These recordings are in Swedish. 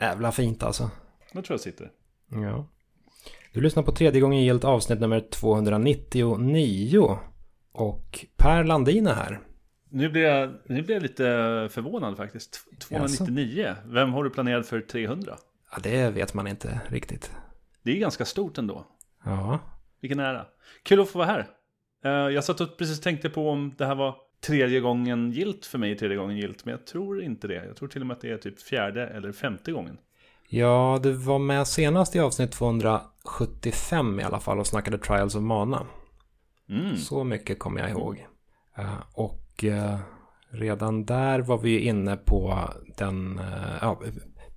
Jävla fint alltså. Jag tror jag sitter. Ja. Du lyssnar på tredje gången gillt avsnitt nummer 299. Och Per Landin är här. Nu blir jag, nu blir jag lite förvånad faktiskt. 299. Vem har du planerat för 300? Ja, det vet man inte riktigt. Det är ganska stort ändå. Ja. Vilken ära. Kul att få vara här. Eh, Jag satt och precis tänkte på om det här var tredje gången gilt för mig, tredje gången gilt. Men jag tror inte det. Jag tror till och med att det är typ fjärde eller femte gången. Ja, du var med senast i avsnitt 275 i alla fall och snackade Trials of Mana. Mm. Så mycket kommer jag ihåg. Eh, och eh, redan där var vi inne på den uh, ja,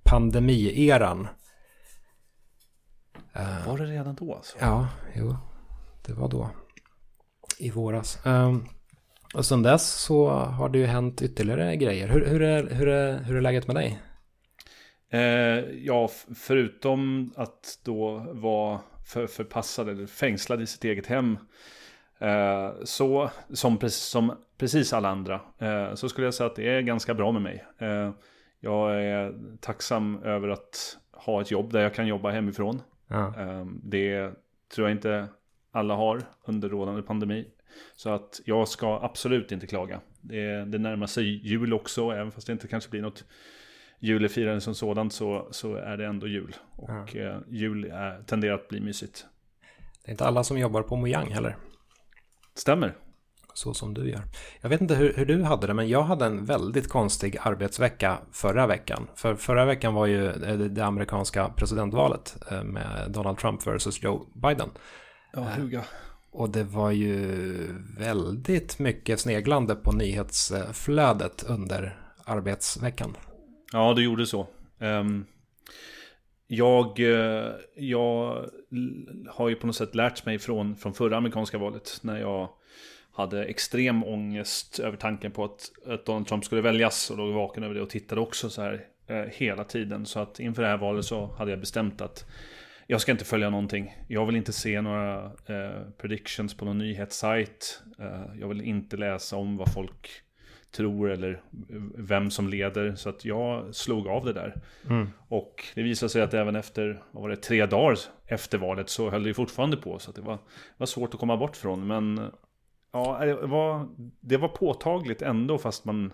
pandemieran. Var det redan då alltså? Ja, jo. Det var då. I våras. Um, och sen dess så har det ju hänt ytterligare grejer. Hur, hur, är, hur, är, hur är läget med dig? Eh, ja, förutom att då vara för, förpassad eller fängslad i sitt eget hem. Eh, så, som, precis, som precis alla andra, eh, så skulle jag säga att det är ganska bra med mig. Eh, jag är tacksam över att ha ett jobb där jag kan jobba hemifrån. Ja. Eh, det tror jag inte alla har under rådande pandemi. Så att jag ska absolut inte klaga. Det, det närmar sig jul också, även fast det inte kanske blir något julefirande som sådant så, så är det ändå jul. Och eh, jul är, tenderar att bli mysigt. Det är inte alla som jobbar på Mojang heller. Stämmer. Så som du gör. Jag vet inte hur, hur du hade det, men jag hade en väldigt konstig arbetsvecka förra veckan. För förra veckan var ju det, det amerikanska presidentvalet eh, med Donald Trump versus Joe Biden. Ja, huga. Och det var ju väldigt mycket sneglande på nyhetsflödet under arbetsveckan. Ja, det gjorde så. Ehm, jag, eh, jag har ju på något sätt lärt mig från, från förra amerikanska valet när jag hade extrem ångest över tanken på att, att Donald Trump skulle väljas och låg vaken över det och tittade också så här eh, hela tiden. Så att inför det här valet så hade jag bestämt att jag ska inte följa någonting. Jag vill inte se några eh, predictions på någon nyhetssajt. Eh, jag vill inte läsa om vad folk tror eller vem som leder. Så att jag slog av det där. Och det visade sig att även efter, vad var det, tre dagar efter valet så höll det fortfarande på. Så att det var, var svårt att komma bort från. Men ja, det var, det var påtagligt ändå fast man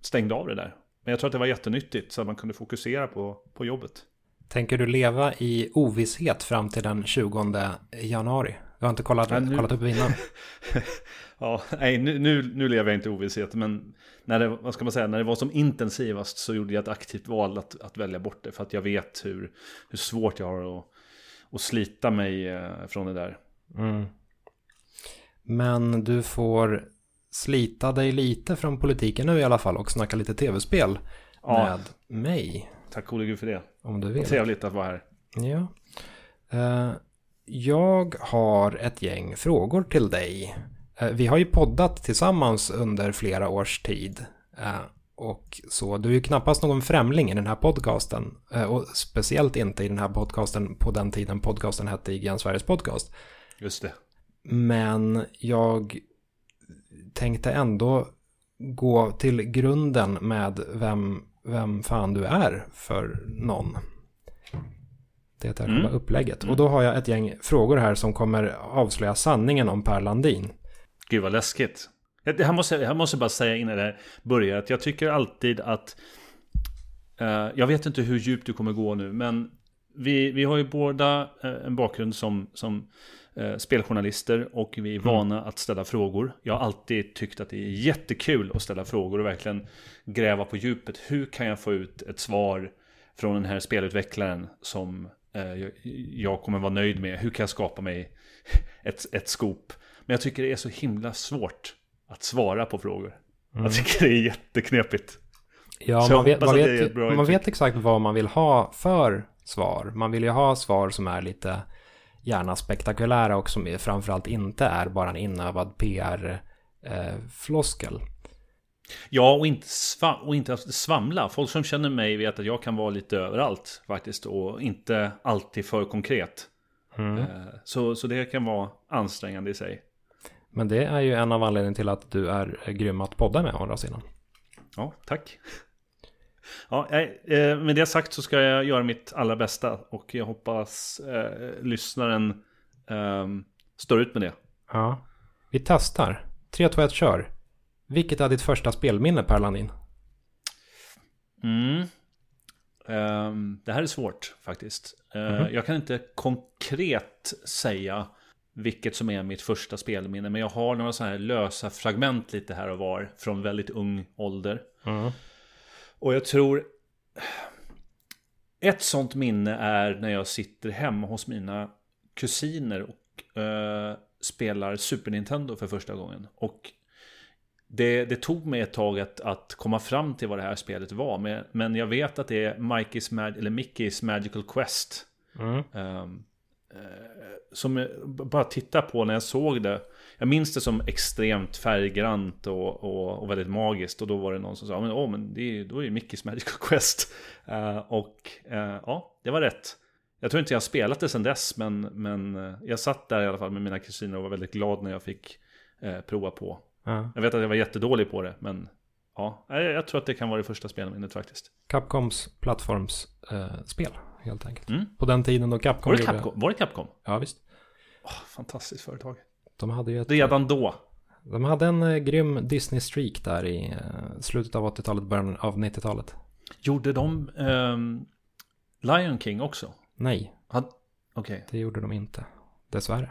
stängde av det där. Men jag tror att det var jättenyttigt så att man kunde fokusera på, på jobbet. Tänker du leva i ovisshet fram till den 20 januari? Du har inte kollat, Nej, nu- kollat upp innan? Ja, nej, nu, nu, nu lever jag inte i ovisshet, men när det, vad ska man säga, när det var som intensivast så gjorde jag ett aktivt val att, att välja bort det. För att jag vet hur, hur svårt jag har att, att slita mig eh, från det där. Mm. Men du får slita dig lite från politiken nu i alla fall och snacka lite tv-spel Ja. med mig. Tack gode gud för det. Om du vill. Trevligt att vara här. Ja. Eh, jag har ett gäng frågor till dig. Eh, vi har ju poddat tillsammans under flera års tid. Eh, och så, du är ju knappast någon främling i den här podcasten. Och speciellt inte i den här podcasten på den tiden podcasten hette Igen Sveriges podcast. Just det. Men jag tänkte ändå gå till grunden med vem, vem fan du är för någon. Det är själva Mm. upplägget. Och då har jag ett gäng frågor här som kommer avslöja sanningen om Per Landin. Gud vad läskigt. Jag, jag, måste, jag måste bara säga innan det börjar att jag tycker alltid att... eh, jag vet inte hur djupt du kommer gå nu, men vi, vi har ju båda eh, en bakgrund som, som speljournalister och vi är vana att ställa frågor. Jag har alltid tyckt att det är jättekul att ställa frågor och verkligen gräva på djupet. Hur kan jag få ut ett svar från den här spelutvecklaren som eh, jag, kommer vara nöjd med? Hur kan jag skapa mig ett, ett scoop? Men jag tycker det är så himla svårt att svara på frågor. Jag tycker det är jätteknepigt. Ja, Så man, vet, man, vet, man vet exakt vad man vill ha för svar. Man vill ju ha svar som är lite gärna spektakulära och som framförallt inte är bara en inövad PR-floskel. Ja, och inte, och inte svamla. Folk som känner mig vet att jag kan vara lite överallt faktiskt. Och inte alltid för konkret. Eh, Så, så det kan vara ansträngande i sig. Men det är ju en av anledningarna till att du är grym att podda med å andra sidan. Ja, tack. Ja, eh, med det sagt så ska jag göra mitt allra bästa och jag hoppas eh, lyssnaren eh, står ut med det. Ja. Vi testar. 3, 2, 1, kör. Vilket är ditt första spelminne Per Landin? Mm. Um, det här är svårt faktiskt. Uh, mm -hmm. Jag kan inte konkret säga vilket som är mitt första spelminne. Men jag har några sådana här lösa fragment lite här och var. Från väldigt ung ålder. Mm. Och jag tror... Ett sånt minne är när jag sitter hemma hos mina kusiner och uh, spelar Super Nintendo för första gången. Och det, det, tog mig ett tag att, att, komma fram till vad det här spelet var. Men, men jag vet att det är Mikey's Mag eller Mickey's Magical Quest. Mm. Um, som jag bara titta på när jag såg det. Jag minns det som extremt färggrant och, och, och väldigt magiskt. Och då var det någon som sa, men, oh, men det är, då är det Mickey's Magical Quest. Uh, och uh, ja, det var rätt. Jag tror inte jag har spelat det sedan dess, men, men jag satt där i alla fall med mina kusiner och var väldigt glad när jag fick uh, prova på. Ja. Jag vet att jag var jättedålig på det, men ja, jag tror att det kan vara det första spelminnet faktiskt. Capcoms plattformsspel, eh, helt enkelt. Mm. På den tiden då Capcom var det Capcom? Gjorde... Var det Capcom? Ja, visst. Oh, fantastiskt företag. De hade ju ett... Redan då. De hade en eh, grym Disney-streak där i eh, slutet av 80-talet, början av 90-talet. Gjorde de eh, Lion King också? Nej. Had... Okay. Det gjorde de inte, dessvärre.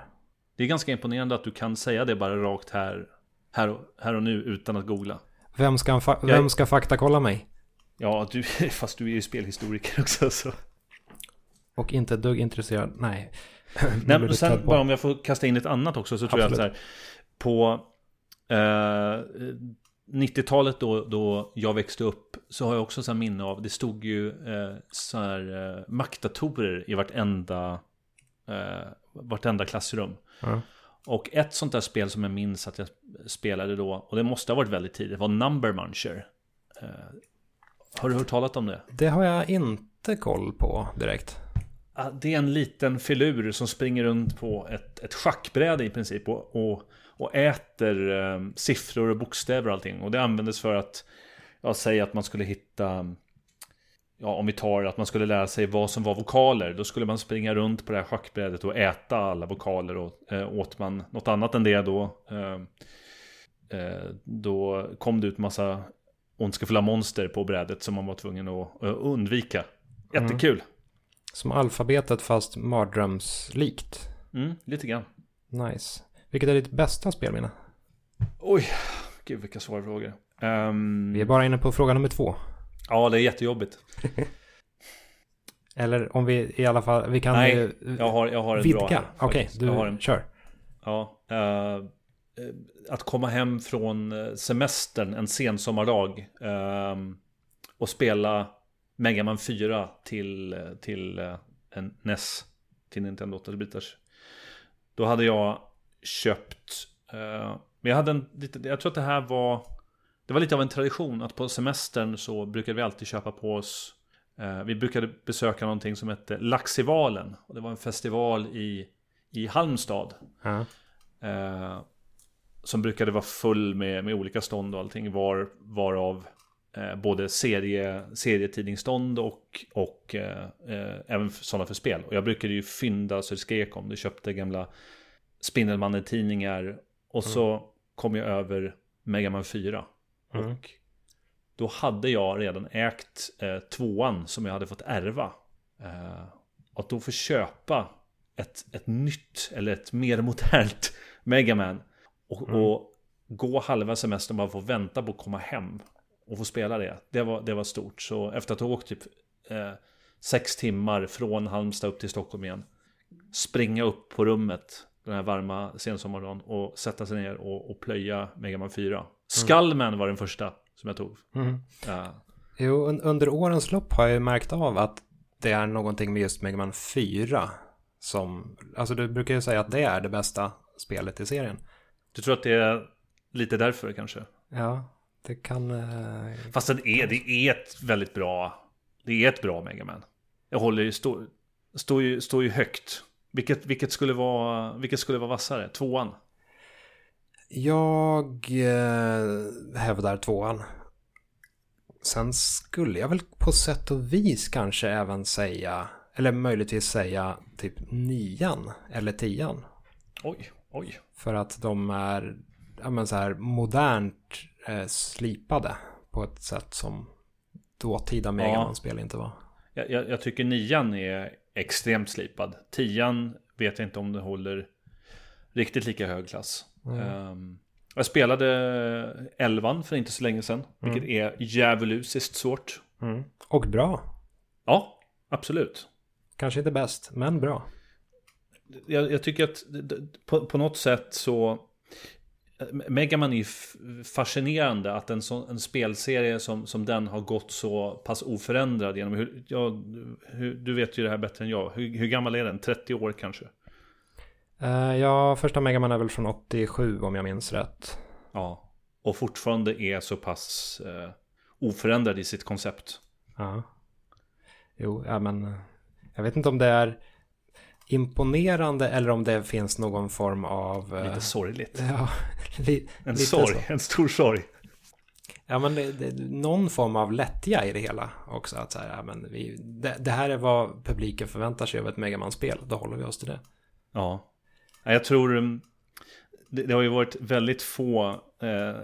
Det är ganska imponerande att du kan säga det bara rakt här här och, här och nu utan att googla. Vem ska, fa vem ska faktakolla mig? Ja, du, fast du är ju spelhistoriker också så. Och inte ett dugg intresserad, nej. nej men sen bara om jag får kasta in ett annat också så tror Absolut. jag att så här, på eh, 90-talet då, då jag växte upp så har jag också så minne av, det stod ju eh, så här eh, maktdatorer i vartenda, eh, vartenda klassrum. Mm. Och ett sånt där spel som jag minns att jag spelade då, och det måste ha varit väldigt tidigt, var Number Muncher. Uh, har du hört talat om det? Det har jag inte koll på direkt. Det är en liten filur som springer runt på ett, ett schackbräde i princip och, och, och äter um, siffror och bokstäver och allting. Och det användes för att, jag säger att man skulle hitta ja, om vi tar att man skulle lära sig vad som var vokaler, då skulle man springa runt på det här schackbrädet och äta alla vokaler. Och eh, åt man något annat än det då, eh, eh, då kom det ut massa ondskefulla monster på brädet som man var tvungen att uh, undvika. Jättekul! Mm. Som alfabetet fast mardrömslikt. Mm, lite grann. Nice. Vilket är ditt bästa spelminne? Oj, gud vilka svåra frågor. Um... Vi är bara inne på fråga nummer två. Ja, det är jättejobbigt. Eller om vi i alla fall, vi kan Nej, jag har, jag har ett vidga. bra. Okej, okay, du har en, kör. Ja, uh, att komma hem från semestern en sen sommardag uh, och spela Mega Man 4 till, till uh, en NES, till Nintendo 8-bitars. Då hade jag köpt, men jag hade en, jag tror att det här var det var lite av en tradition att på semestern så brukade vi alltid köpa på oss eh, Vi brukade besöka någonting som hette Laxivalen och Det var en festival i, i Halmstad mm. eh, Som brukade vara full med, med olika stånd och allting var, Varav eh, både serie, serietidningsstånd och, och eh, eh, även sådana för spel Och jag brukade ju fynda så det skrek om det Köpte gamla Spindelmannen-tidningar Och så mm. kom jag över Megaman 4 Mm. Och då hade jag redan ägt eh, tvåan som jag hade fått ärva. Eh, att då få köpa ett, ett nytt eller ett mer modernt Megaman. Och, mm. och gå halva semestern bara få vänta på att komma hem. Och få spela det. Det var, det var stort. Så efter att ha åkt typ eh, sex timmar från Halmstad upp till Stockholm igen. Springa upp på rummet den här varma sensommardagen och sätta sig ner och, och plöja Megaman 4. Skullman var den första som jag tog. Mm. Ja. Jo, under årens lopp har jag märkt av att det är någonting med just Mega Man 4 som, alltså du brukar ju säga att det är det bästa spelet i serien. Du tror att det är lite därför kanske? Ja, det kan... Eh, Fast det är, det är ett väldigt bra, det är ett bra Mega Man. Jag håller ju, står stå ju, stå ju högt. Vilket, vilket, skulle vara, vilket skulle vara vassare? Tvåan? Jag eh, hävdar tvåan. Sen skulle jag väl på sätt och vis kanske även säga, eller möjligtvis säga typ nian eller tian. Oj, oj. För att de är ja, men så här modernt eh, slipade på ett sätt som dåtida Megaman-spel inte var. Jag, jag, jag, tycker nian är extremt slipad. Tian vet jag inte om det håller riktigt lika hög klass. Mm. Um, jag spelade elvan för inte så länge sedan, mm. vilket är djävulusiskt svårt. Mm. Och bra. Ja, absolut. Kanske inte bäst, men bra. Jag, jag tycker att på, på, något sätt så Megaman är ju fascinerande att en, sån, en spelserie som, som den har gått så pass oförändrad genom hur, ja, hur, Du vet ju det här bättre än jag. Hur, hur gammal är den? 30 år kanske? Uh, ja, första Megaman är väl från 87 om jag minns rätt. Ja, och fortfarande är så pass uh, oförändrad i sitt koncept. Ja. Jo, ja men jag vet inte om det är imponerande eller om det finns någon form av... Eh, lite sorgligt. Ja, li, en sorg, så. en stor sorg. Ja, men det, det, någon form av lättja i det hela också. Att så här, ja, men vi, det, det, här är vad publiken förväntar sig av ett Megaman-spel. Då håller vi oss till det. Ja, jag tror mm, det, har ju varit väldigt få eh,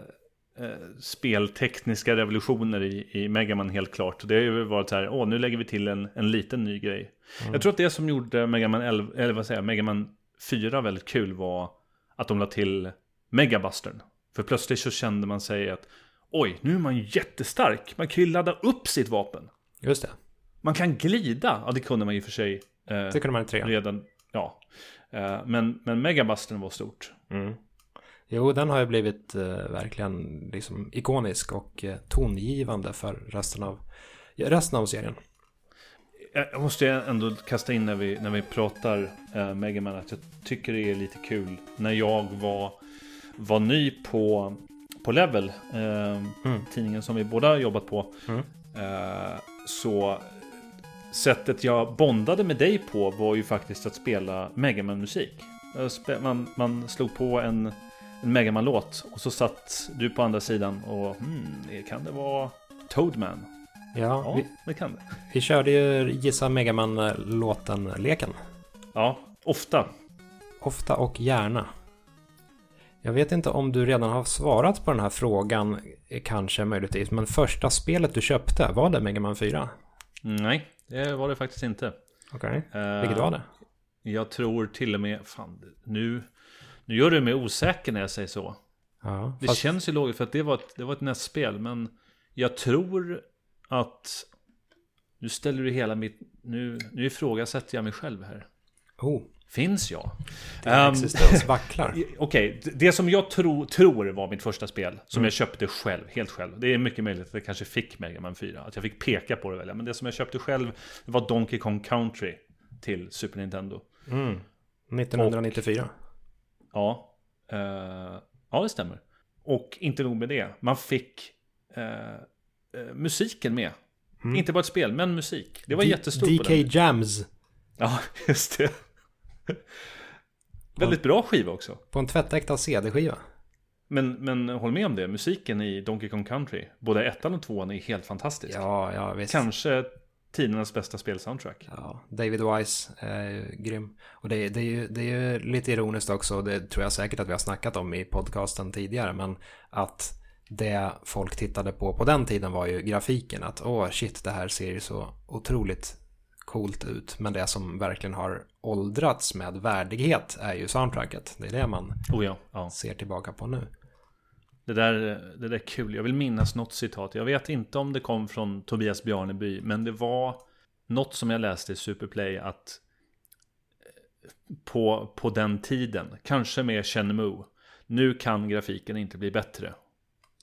speltekniska revolutioner i, i Megaman helt klart. Det har ju varit så här, åh nu lägger vi till en, en liten ny grej. Mm. Jag tror att det som gjorde Megaman 11, eller vad säger jag, Megaman 4 väldigt kul var att de la till Megabustern. För plötsligt så kände man sig att oj, nu är man jättestark. Man kan ju ladda upp sitt vapen. Just det. Man kan glida. Ja, det kunde man ju för sig. Eh, det kunde man i trean. Redan, ja. Eh, men, men Megabustern var stort. Mm. Jo, den har ju blivit eh, verkligen liksom ikonisk och eh, tongivande för resten av, resten av serien. Jag måste ändå kasta in när vi, när vi pratar eh, Megaman att jag tycker det är lite kul. När jag var, var ny på, på Level, eh, mm. tidningen som vi båda jobbat på. Mm. Eh, så sättet jag bondade med dig på var ju faktiskt att spela Megaman-musik. Man, man slog på en en Megaman-låt. Och så satt du på andra sidan och hmm, kan det vara Toadman? Ja, ja vi, det kan det. Vi körde ju Gissa Megaman-låten-leken. Ja, ofta. Ofta och gärna. Jag vet inte om du redan har svarat på den här frågan, kanske möjligtvis, men första spelet du köpte, var det Megaman 4? Nej, det var det faktiskt inte. Okej, okay. vilket var det? Jag tror till och med, fan, nu nu gör du mig osäker när jag säger så. Ja, det fast... känns ju logiskt för att det var ett, det var ett nästspel. Men jag tror att... Nu ställer du hela mitt... Nu, nu ifrågasätter jag mig själv här. Oh. Finns jag? Din um, existens vacklar. Okej, okay. det som jag tro, tror var mitt första spel. Som mm. jag köpte själv, helt själv. Det är mycket möjligt att jag kanske fick Mega Man 4. Att jag fick peka på det välja. Men det som jag köpte själv var Donkey Kong Country till Super Nintendo. Mm. 1994. Och, Ja, uh, ja det stämmer. Och inte nog med det, man fick uh, musiken med. Mm. Inte bara ett spel, men musik. Det var D jättestort. DK Jams. Ja, just det. Väldigt bra skiva också. På en tvättäkta CD-skiva. Men, men håll med om det, musiken i Donkey Kong Country, både ettan och tvåan är helt fantastisk. Ja, ja visst. Kanske tidernas bästa spelsoundtrack. Ja, David Wise är grym. Och det, det, är ju, det är ju lite ironiskt också, det tror jag säkert att vi har snackat om i podcasten tidigare, men att det folk tittade på på den tiden var ju grafiken. Att åh oh, shit, det här ser ju så otroligt coolt ut. Men det som verkligen har åldrats med värdighet är ju soundtracket. Det är det man oh ja, ja. ser tillbaka på nu. Det där, det där är kul. Jag vill minnas något citat. Jag vet inte om det kom från Tobias Bjarneby. Men det var något som jag läste i Superplay att eh, på, på den tiden, kanske med Shenmue, nu kan grafiken inte bli bättre.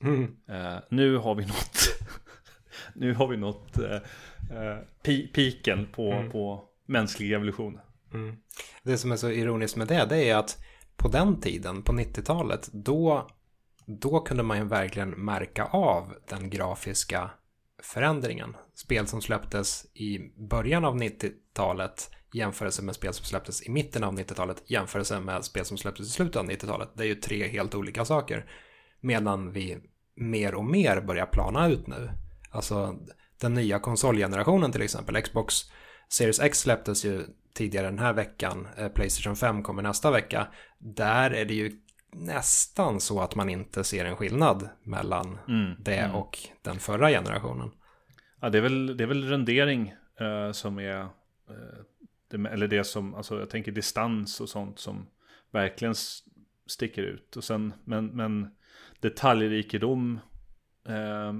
Mm. Uh, nu har vi nått, nu har vi nått uh, uh, piken på, mm. på mänsklig evolution. Mm. Det som är så ironiskt med det, det är att på den tiden, på 90-talet, då då kunde man ju verkligen märka av den grafiska förändringen. Spel som släpptes i början av 90-talet jämförelse med spel som släpptes i mitten av 90-talet jämförelse med spel som släpptes i slutet av 90-talet. Det är ju tre helt olika saker. Medan vi mer och mer börjar plana ut nu. Alltså den nya konsolgenerationen till exempel. Xbox Series X släpptes ju tidigare den här veckan. Eh, Playstation 5 kommer nästa vecka. Där är det ju nästan så att man inte ser en skillnad mellan mm, det mm. och den förra generationen. Ja, det är väl, det är väl rendering eh, som är, eh, det, eller det som, alltså jag tänker distans och sånt som verkligen sticker ut. Och sen, men, men detaljrikedom, eh,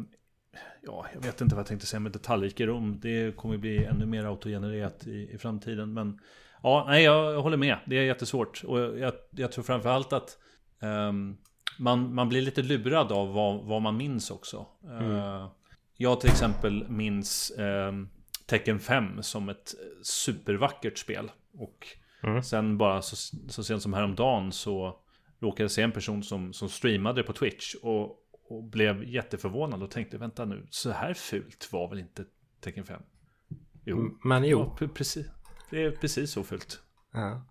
ja, jag vet inte vad jag tänkte säga med detaljrikedom. Det kommer bli ännu mer autogenererat i, i framtiden. Men ja, nej, jag håller med. Det är jättesvårt. Och jag, jag tror framförallt att man, man blir lite lurad av vad, vad man minns också. Mm. Uh, jag till exempel minns um, Tecken 5 som ett supervackert spel. Och mm. sen bara så, så sent som häromdagen så råkade jag se en person som, som streamade på Twitch. Och och blev jätteförvånad och tänkte vänta nu, så här fult var väl inte Tecken 5? Jo, men jo. Ja, precis. Det är precis så fult. Ja.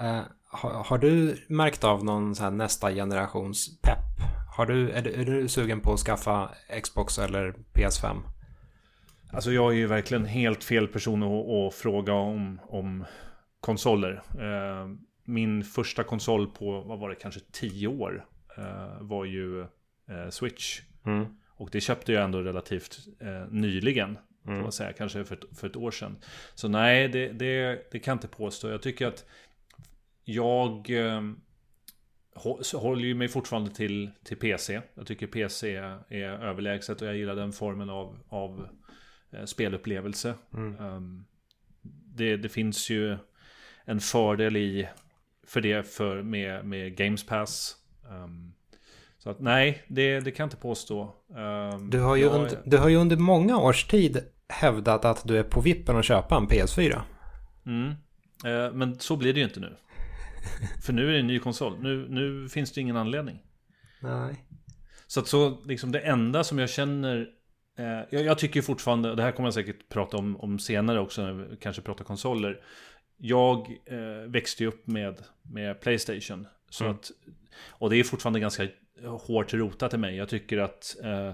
Uh, har, har, du märkt av någon så nästa generations pepp? Har du, är, du, är du sugen på att skaffa Xbox eller PS5? Alltså jag är ju verkligen helt fel person att, att fråga om, om konsoler. Uh, min första konsol på, vad var det, kanske tio år uh, var ju eh, Switch. Mm. Och det köpte jag ändå relativt eh, nyligen. Mm. Får man säga, kanske för, för ett år sedan. Så nej, det, det, det kan jag inte påstå. Jag tycker att jag eh, håller ju mig fortfarande till, till PC. Jag tycker PC är överlägset och jag gillar den formen av, av eh, spelupplevelse. Mm. Um, det, det, finns ju en fördel i för det för, med, med Games Pass. Um, så att nej, det, det kan jag inte påstå. Du, har ju jag, under, du har ju under många års tid hävdat att du är på vippen att köpa en PS4. Mm. Uh, men så blir det ju inte nu. För nu är det en ny konsol. Nu, nu finns det ingen anledning. Nej. Så att så, liksom det enda som jag känner eh, jag, jag, tycker fortfarande, och det här kommer jag säkert prata om, om senare också, när vi kanske pratar konsoler. Jag eh, växte ju upp med, med Playstation. Så mm. att, och det är fortfarande ganska hårt rotat i mig. Jag tycker att eh,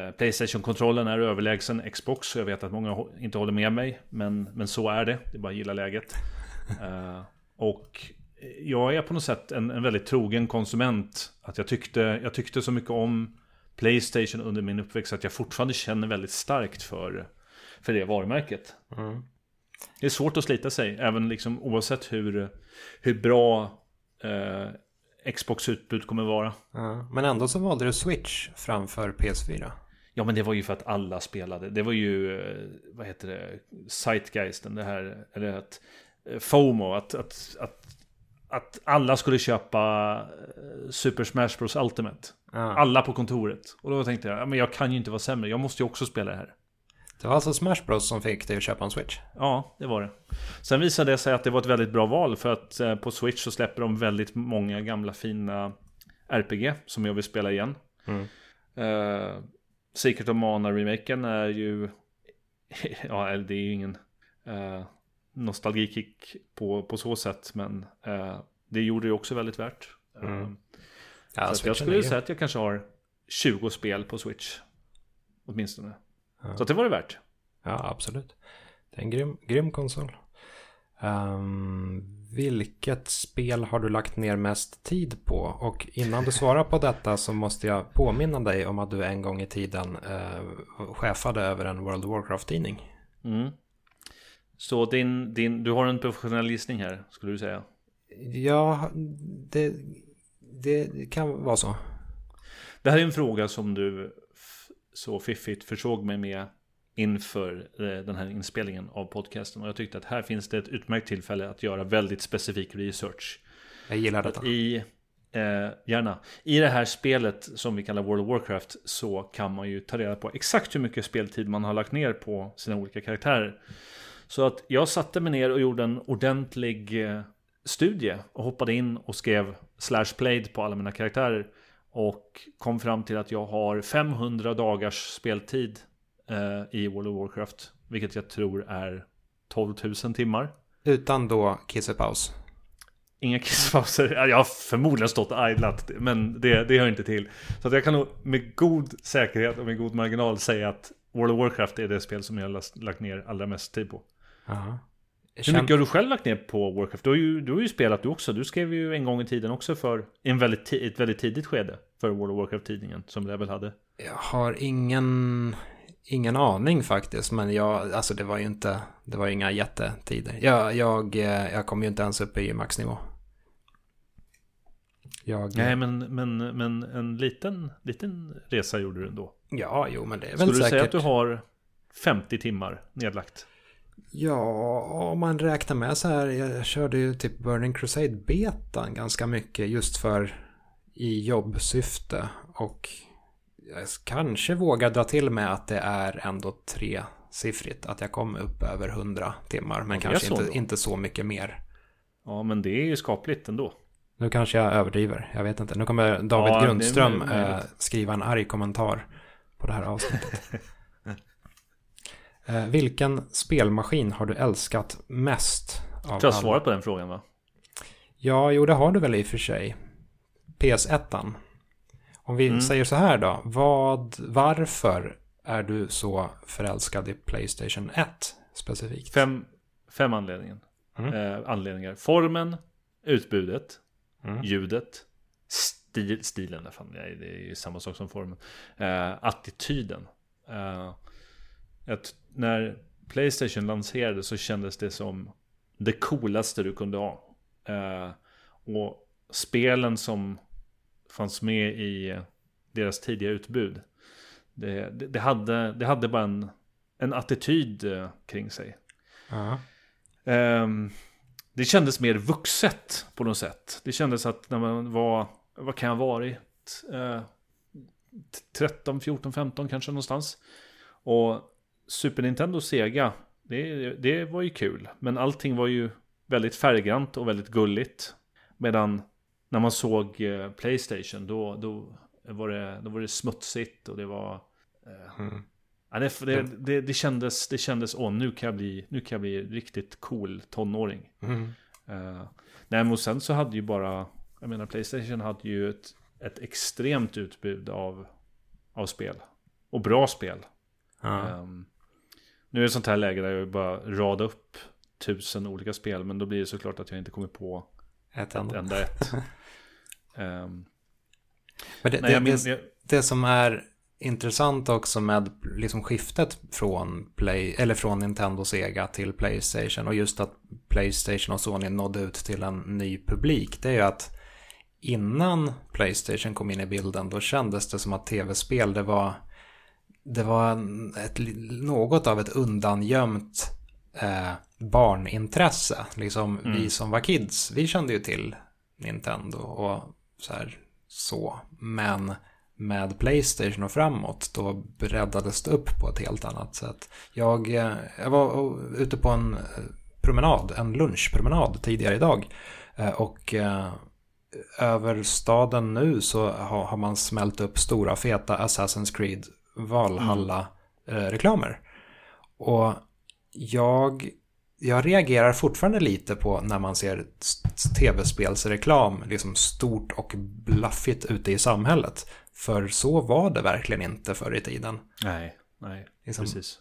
eh, Playstation-kontrollen är överlägsen Xbox. Jag vet att många inte håller med mig, men, men så är det. Det är bara att gilla läget. eh, och jag är på något sätt en, en väldigt trogen konsument. Att jag tyckte, jag tyckte så mycket om Playstation under min uppväxt att jag fortfarande känner väldigt starkt för, för det varumärket. Mm. Det är svårt att slita sig, även liksom oavsett hur, hur bra eh, Xbox utbud kommer vara. Ja, men ändå så valde du Switch framför PS4. Ja men det var ju för att alla spelade. Det var ju, eh, vad heter det, Zeitgeisten, det här, eller att eh, FOMO, att, att, att, att alla skulle köpa eh, Super Smash Bros Ultimate. Ja. Alla på kontoret. Och då tänkte jag, ja, men jag kan ju inte vara sämre, jag måste ju också spela det här. Det var alltså Smash Bros som fick dig att köpa en Switch? Ja, det var det. Sen visade det sig att det var ett väldigt bra val för att eh, på Switch så släpper de väldigt många gamla fina RPG som jag vill spela igen. Mm. Uh, Secret of Mana-remaken är ju... ja, det är ju ingen uh, nostalgikick på, på så sätt, men uh, det gjorde det också väldigt värt. Mm. Ja, så jag skulle säga att jag kanske har 20 spel på Switch. Åtminstone. Ja. Så det var det värt. Ja, absolut. Det är en grym, grym konsol. Um, vilket spel har du lagt ner mest tid på? Och innan du svarar på detta så måste jag påminna dig om att du en gång i tiden uh, chefade över en World of Warcraft-tidning. Mm. Så din, din, du har en professionell gissning här, skulle du säga? Ja, det, det kan vara så. Det här är en fråga som du så fiffigt försåg mig med inför eh, den här inspelningen av podcasten. Och jag tyckte att här finns det ett utmärkt tillfälle att göra väldigt specifik research. Jag gillar detta. I, eh, gärna. I det här spelet som vi kallar World of Warcraft så kan man ju ta reda på exakt hur mycket speltid man har lagt ner på sina olika karaktärer. Så att jag satte mig ner och gjorde en ordentlig eh, studie och hoppade in och skrev slash played på alla mina karaktärer. Och kom fram till att jag har 500 dagars speltid eh, i World of Warcraft. Vilket jag tror är 12 000 timmar. Utan då kissepaus? Inga kisspauser. Jag har förmodligen stått och idlat, men det, det hör inte till. Så att jag kan nog med god säkerhet och med god marginal säga att World of Warcraft är det spel som jag har lagt ner allra mest tid på. Hur mycket har du själv lagt ner på Warcraft? Du har ju, du har ju spelat du också. Du skrev ju en gång i tiden också för en väldigt, ett väldigt tidigt skede för World of Warcraft-tidningen som Level hade. Jag har ingen, ingen aning faktiskt, men jag, alltså det var ju inte, det var inga jättetider. Jag, jag, eh, jag kom ju inte ens upp i maxnivå. Jag, Nej, men, men, men en liten, liten resa gjorde du ändå. Ja, jo, men det är väl säkert. Skulle du säga att du har 50 timmar nedlagt? Ja, om man räknar med så här. Jag körde ju typ Burning Crusade betan ganska mycket just för i jobbsyfte. Och jag kanske vågar dra till med att det är ändå tresiffrigt. Att jag kom upp över 100 timmar. Men kanske inte, inte så mycket mer. Ja, men det är ju skapligt ändå. Nu kanske jag överdriver. Jag vet inte. Nu kommer David ja, Grundström äh, skriva en arg kommentar på det här avsnittet. Eh, vilken spelmaskin har du älskat mest? Av du har svarat på den frågan va? Ja, jo det har du väl i och för sig. PS1. Om vi mm. säger så här då. Vad, varför är du så förälskad i Playstation 1 specifikt? Fem, fem anledningar. Mm. Eh, anledningar. Formen, utbudet, mm. ljudet, stil, stilen. Fan, det är ju samma sak som formen. Eh, attityden. Eh, att när Playstation lanserades så kändes det som det coolaste du kunde ha. Eh, och spelen som fanns med i deras tidiga utbud. Det, det, det hade, det hade bara en, en attityd eh, kring sig. Uh -huh. eh, det kändes mer vuxet på något sätt. Det kändes att när man var, vad kan jag ha varit? Eh, 13, 14, 15 kanske någonstans. Och Super Nintendo och Sega, det, det var ju kul. Men allting var ju väldigt färggrant och väldigt gulligt. Medan när man såg eh, Playstation, då, då, var det, då var det smutsigt och det var... Eh, mm. ja, det, det, det, det, kändes, det kändes, åh nu kan jag bli, nu kan jag bli riktigt cool tonåring. Mm. Uh, nej, men sen så hade ju bara, jag menar Playstation hade ju ett, ett extremt utbud av, av spel. Och bra spel. Mm. Um, nu är det sånt här läge där jag bara rada upp tusen olika spel. Men då blir det såklart att jag inte kommer på ett, ett enda ett. um, men det, nej, det, men, det, det, som är intressant också med liksom skiftet från, Play, eller från Nintendo Sega till Playstation och just att Playstation och Sony nådde ut till en ny publik. Det är ju att innan Playstation kom in i bilden då kändes det som att tv-spel det var det var ett, något av ett undangömt eh, barnintresse. Liksom mm. vi som var kids, vi kände ju till Nintendo och så här så. Men med Playstation och framåt då breddades det upp på ett helt annat sätt. Jag, eh, jag var ute på en eh, promenad, en lunchpromenad tidigare idag. Eh, och över staden nu så har man smält upp stora feta Assassin's Creed Valhalla-reklamer. Mm. Och jag, jag reagerar fortfarande lite på när man ser tv-spelsreklam liksom stort och blaffigt ute i samhället. För så var det verkligen inte förr i tiden. Nej, nej, liksom, precis.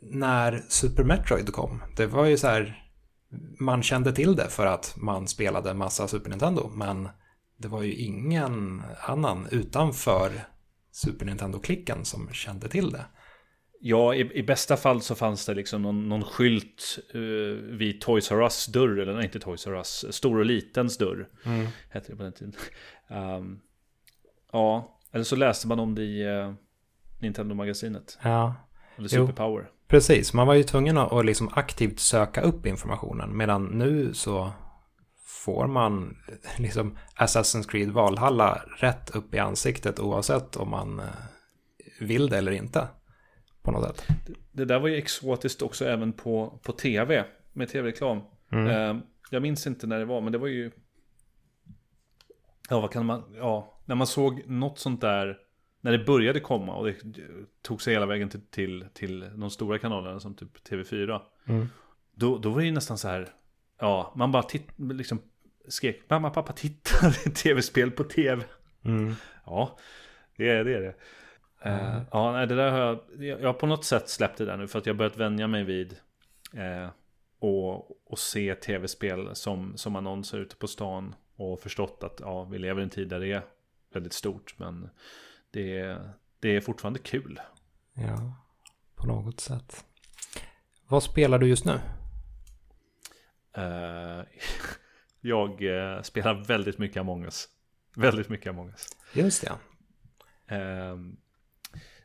När Super Metroid kom, det var ju så här, man kände till det för att man spelade massa Super Nintendo, men det var ju ingen annan utanför Super Nintendo-klicken som kände till det. Ja, i, i, bästa fall så fanns det liksom någon, någon skylt uh, vid Toys R Us dörr, eller nej, inte Toys R Us, Stor och Litens dörr. Mm. Hette det på den tiden. Um, ja, eller så läste man om det i uh, Nintendo-magasinet. Ja. Eller Superpower. Precis, man var ju tvungen att, att liksom aktivt söka upp informationen. Medan nu så får man liksom Assassin's Creed Valhalla rätt upp i ansiktet oavsett om man eh, vill det eller inte. På något sätt. Det där var ju exotiskt också även på, på tv med tv-reklam. Mm. Eh, jag minns inte när det var, men det var ju... Ja, vad kan man... Ja, när man såg något sånt där när det började komma och det tog sig hela vägen till, till, till de stora kanalerna som typ TV4. Mm. Då, då var det ju nästan så här, ja, man bara titt, liksom skrek mamma, pappa, titta, tv-spel på tv. Mm. Ja, det är det. Är det. Eh, ja, nej, det där har jag, jag har på något sätt släppt det där nu för att jag har börjat vänja mig vid eh, och, och se tv-spel som, som annonser ute på stan och förstått att ja, vi lever i en tid där det är väldigt stort men det är, det är fortfarande kul. Ja, på något sätt. Vad spelar du just nu? Eh, jag eh, spelar väldigt mycket Among us. Väldigt mycket Among us. Just det. Ehm,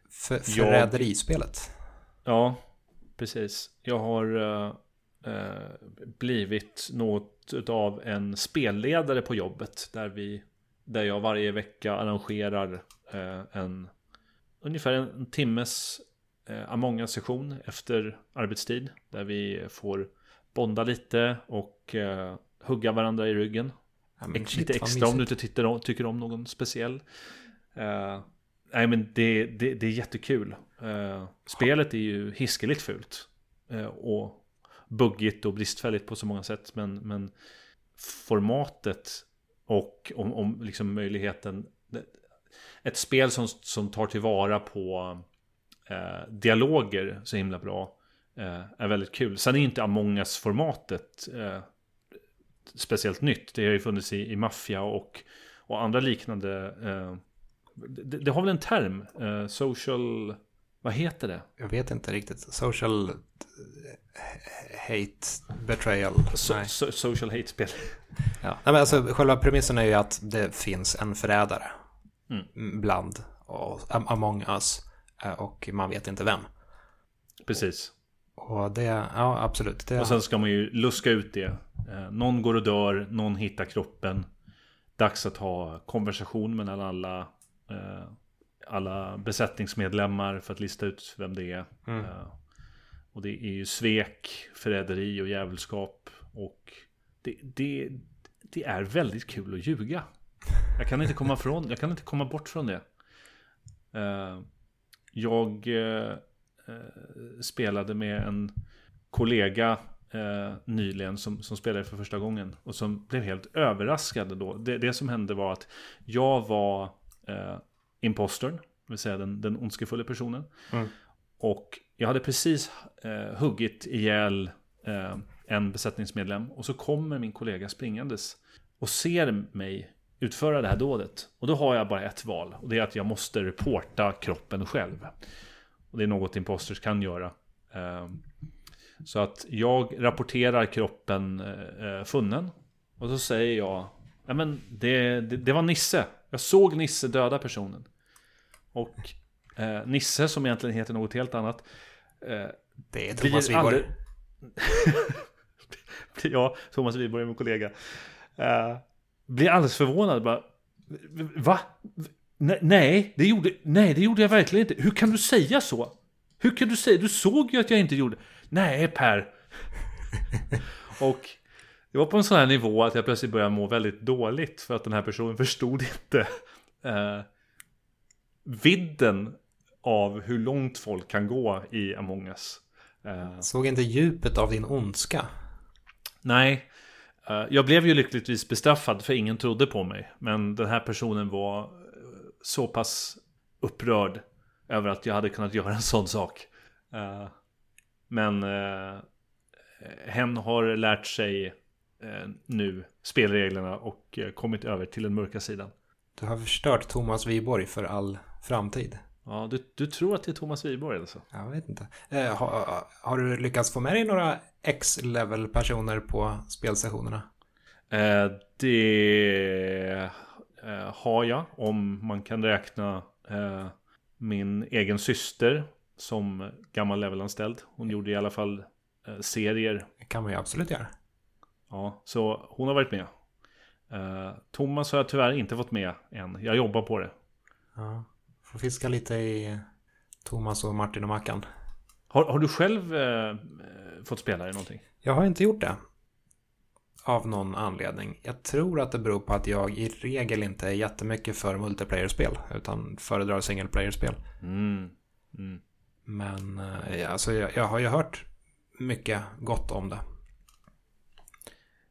För, förräderispelet. Ja, precis. Jag har uh, uh, blivit något av en spelledare på jobbet. Där, vi, där jag varje vecka arrangerar uh, en ungefär en timmes uh, Among us-session efter arbetstid. Där vi får bonda lite och hugga varandra i ryggen. Ja, lite extra om du inte tycker om, tycker om någon speciell. Nej men det, det, det är jättekul. Uh, spelet är ju hiskeligt fult. Uh, och buggigt och bristfälligt på så många sätt. Men, men formatet och om, om liksom möjligheten. Ett spel som, som tar tillvara på uh, dialoger så himla bra. Är väldigt kul. Sen är inte Among us-formatet speciellt nytt. Det har ju funnits i, i Mafia och, och andra liknande det, det, har väl en term? Social... Vad heter det? Jag vet inte riktigt. Social eh, hate betrayal. So, so, social hate-spel. ja. Nej, men alltså, själva premissen är ju att det finns en förrädare mm. bland och, among us eh, och man vet inte vem. Precis. Och det, ja absolut. Det... Och sen ska man ju luska ut det. Någon går och dör, någon hittar kroppen. Dags att ha konversation mellan alla Eh, alla besättningsmedlemmar för att lista ut vem det är. Mm. Eh, och det är ju svek, förräderi och djävulskap. Och det, det, det är väldigt kul att ljuga. Jag kan inte komma, från, jag kan inte komma bort från det. Eh, jag spelade med en kollega nyligen som, som spelade för första gången. Och som blev helt överraskad då. Det, det som hände var att jag var eh, impostern, det vill säga den, den ondskefulla personen. Mm. Och jag hade precis eh, huggit ihjäl eh, en besättningsmedlem och så kommer min kollega springandes och ser mig utföra det här dådet. Och då har jag bara ett val och det är att jag måste reporta kroppen själv. Och det är något imposters kan göra. Eh, så att jag rapporterar kroppen eh, eh, funnen. Och så säger jag, ja men det, det, det var Nisse. Jag såg Nisse döda personen. Och eh, Nisse, som egentligen heter något helt annat. Eh, det är Thomas Wiborg. ja, Thomas Wiborg är min kollega. Eh, blir alldeles förvånad. Bara, Va? Nej det, gjorde, nej, det gjorde jag verkligen inte. Hur kan du säga så? Hur kan du säga? Du såg ju att jag inte gjorde. Nej, Per. och det var på en sån här nivå att jag plötsligt började må väldigt dåligt för att den här personen förstod inte eh, vidden av hur långt folk kan gå i Among us. Eh, Såg inte djupet av din ondska? Nej, eh, jag blev ju lyckligtvis bestraffad för ingen trodde på mig. Men den här personen var så pass upprörd över att jag hade kunnat göra en sån sak. Eh, men eh, hen har lärt sig eh, nu spelreglerna och kommit över till den mörka sidan. Du har förstört Thomas Wiborg för all framtid. Ja, du, du tror att det är Thomas Wiborg alltså? Jag vet inte. Eh, har, har, du lyckats få med dig några X-level personer på spelsessionerna? Eh, det eh, har jag, om man kan räkna eh, min egen syster som gammal levelanställd. Hon gjorde i alla fall eh, serier. Det kan man ju absolut göra. Ja, så hon har varit med. Uh, Thomas har jag tyvärr inte fått med än. Jag jobbar på det. Ja, får fiska lite i Thomas och Martin och Mackan. Har, har du själv uh, fått spela i någonting? Jag har inte gjort det. Av någon anledning. Jag tror att det beror på att jag i regel inte är jättemycket för multiplayer-spel. Utan föredrar single player-spel. Mm. Mm. Men uh, alltså, jag, jag har ju hört mycket gott om det.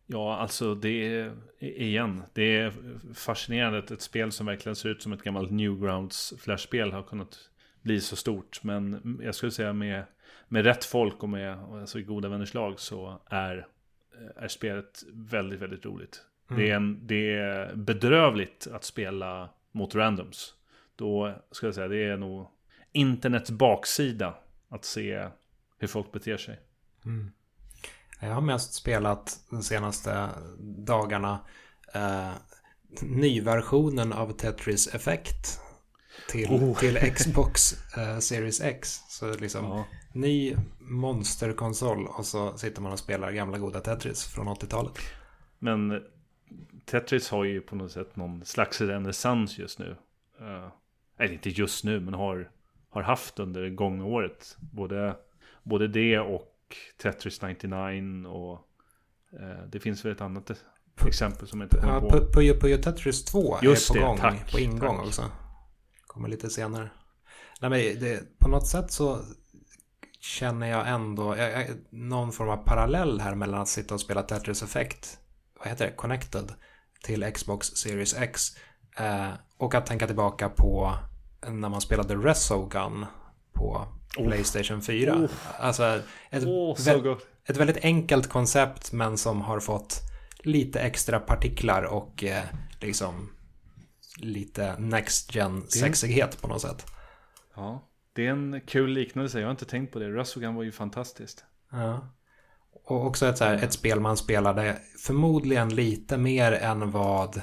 Ja, alltså det är igen. Det är fascinerande att ett spel som verkligen ser ut som ett gammalt Newgrounds flashspel har kunnat bli så stort. Men jag skulle säga med, med rätt folk och med alltså, goda vänners lag så är, är spelet väldigt, väldigt roligt. Mm. Det, är en, det är bedrövligt att spela mot randoms. Då skulle jag säga det är nog internets baksida att se hur folk beter sig. Mm. Jag har mest spelat de senaste dagarna eh, nyversionen av Tetris Effect till, oh. till Xbox eh, Series X. Så liksom ja. ny monsterkonsol och så sitter man och spelar gamla goda Tetris från 80-talet. Men Tetris har ju på något sätt någon slags renässans just nu. Uh, eller inte just nu, men har, har haft under gångna året. Både, både det och Tetris 99 och uh, det finns väl ett annat exempel som inte kommer ja, på. Puyo Puyo Tetris 2 Just är på det, gång, tack, på ingång tack. också. Kommer lite senare. Nej men det, på något sätt så känner jag ändå jag, jag, någon form av parallell här mellan att sitta och spela Tetris Effect, vad heter det, Connected, till Xbox Series X. Eh, och att tänka tillbaka på när man spelade Resogun på oh. Playstation 4. Oh. Alltså ett, oh, vä ett väldigt enkelt koncept men som har fått lite extra partiklar och eh, liksom lite next gen sexighet på något sätt. Ja, det är en kul liknelse. Jag har inte tänkt på det. Resogun var ju fantastiskt. Ja. Och också ett, så här, ett spel man spelade förmodligen lite mer än vad...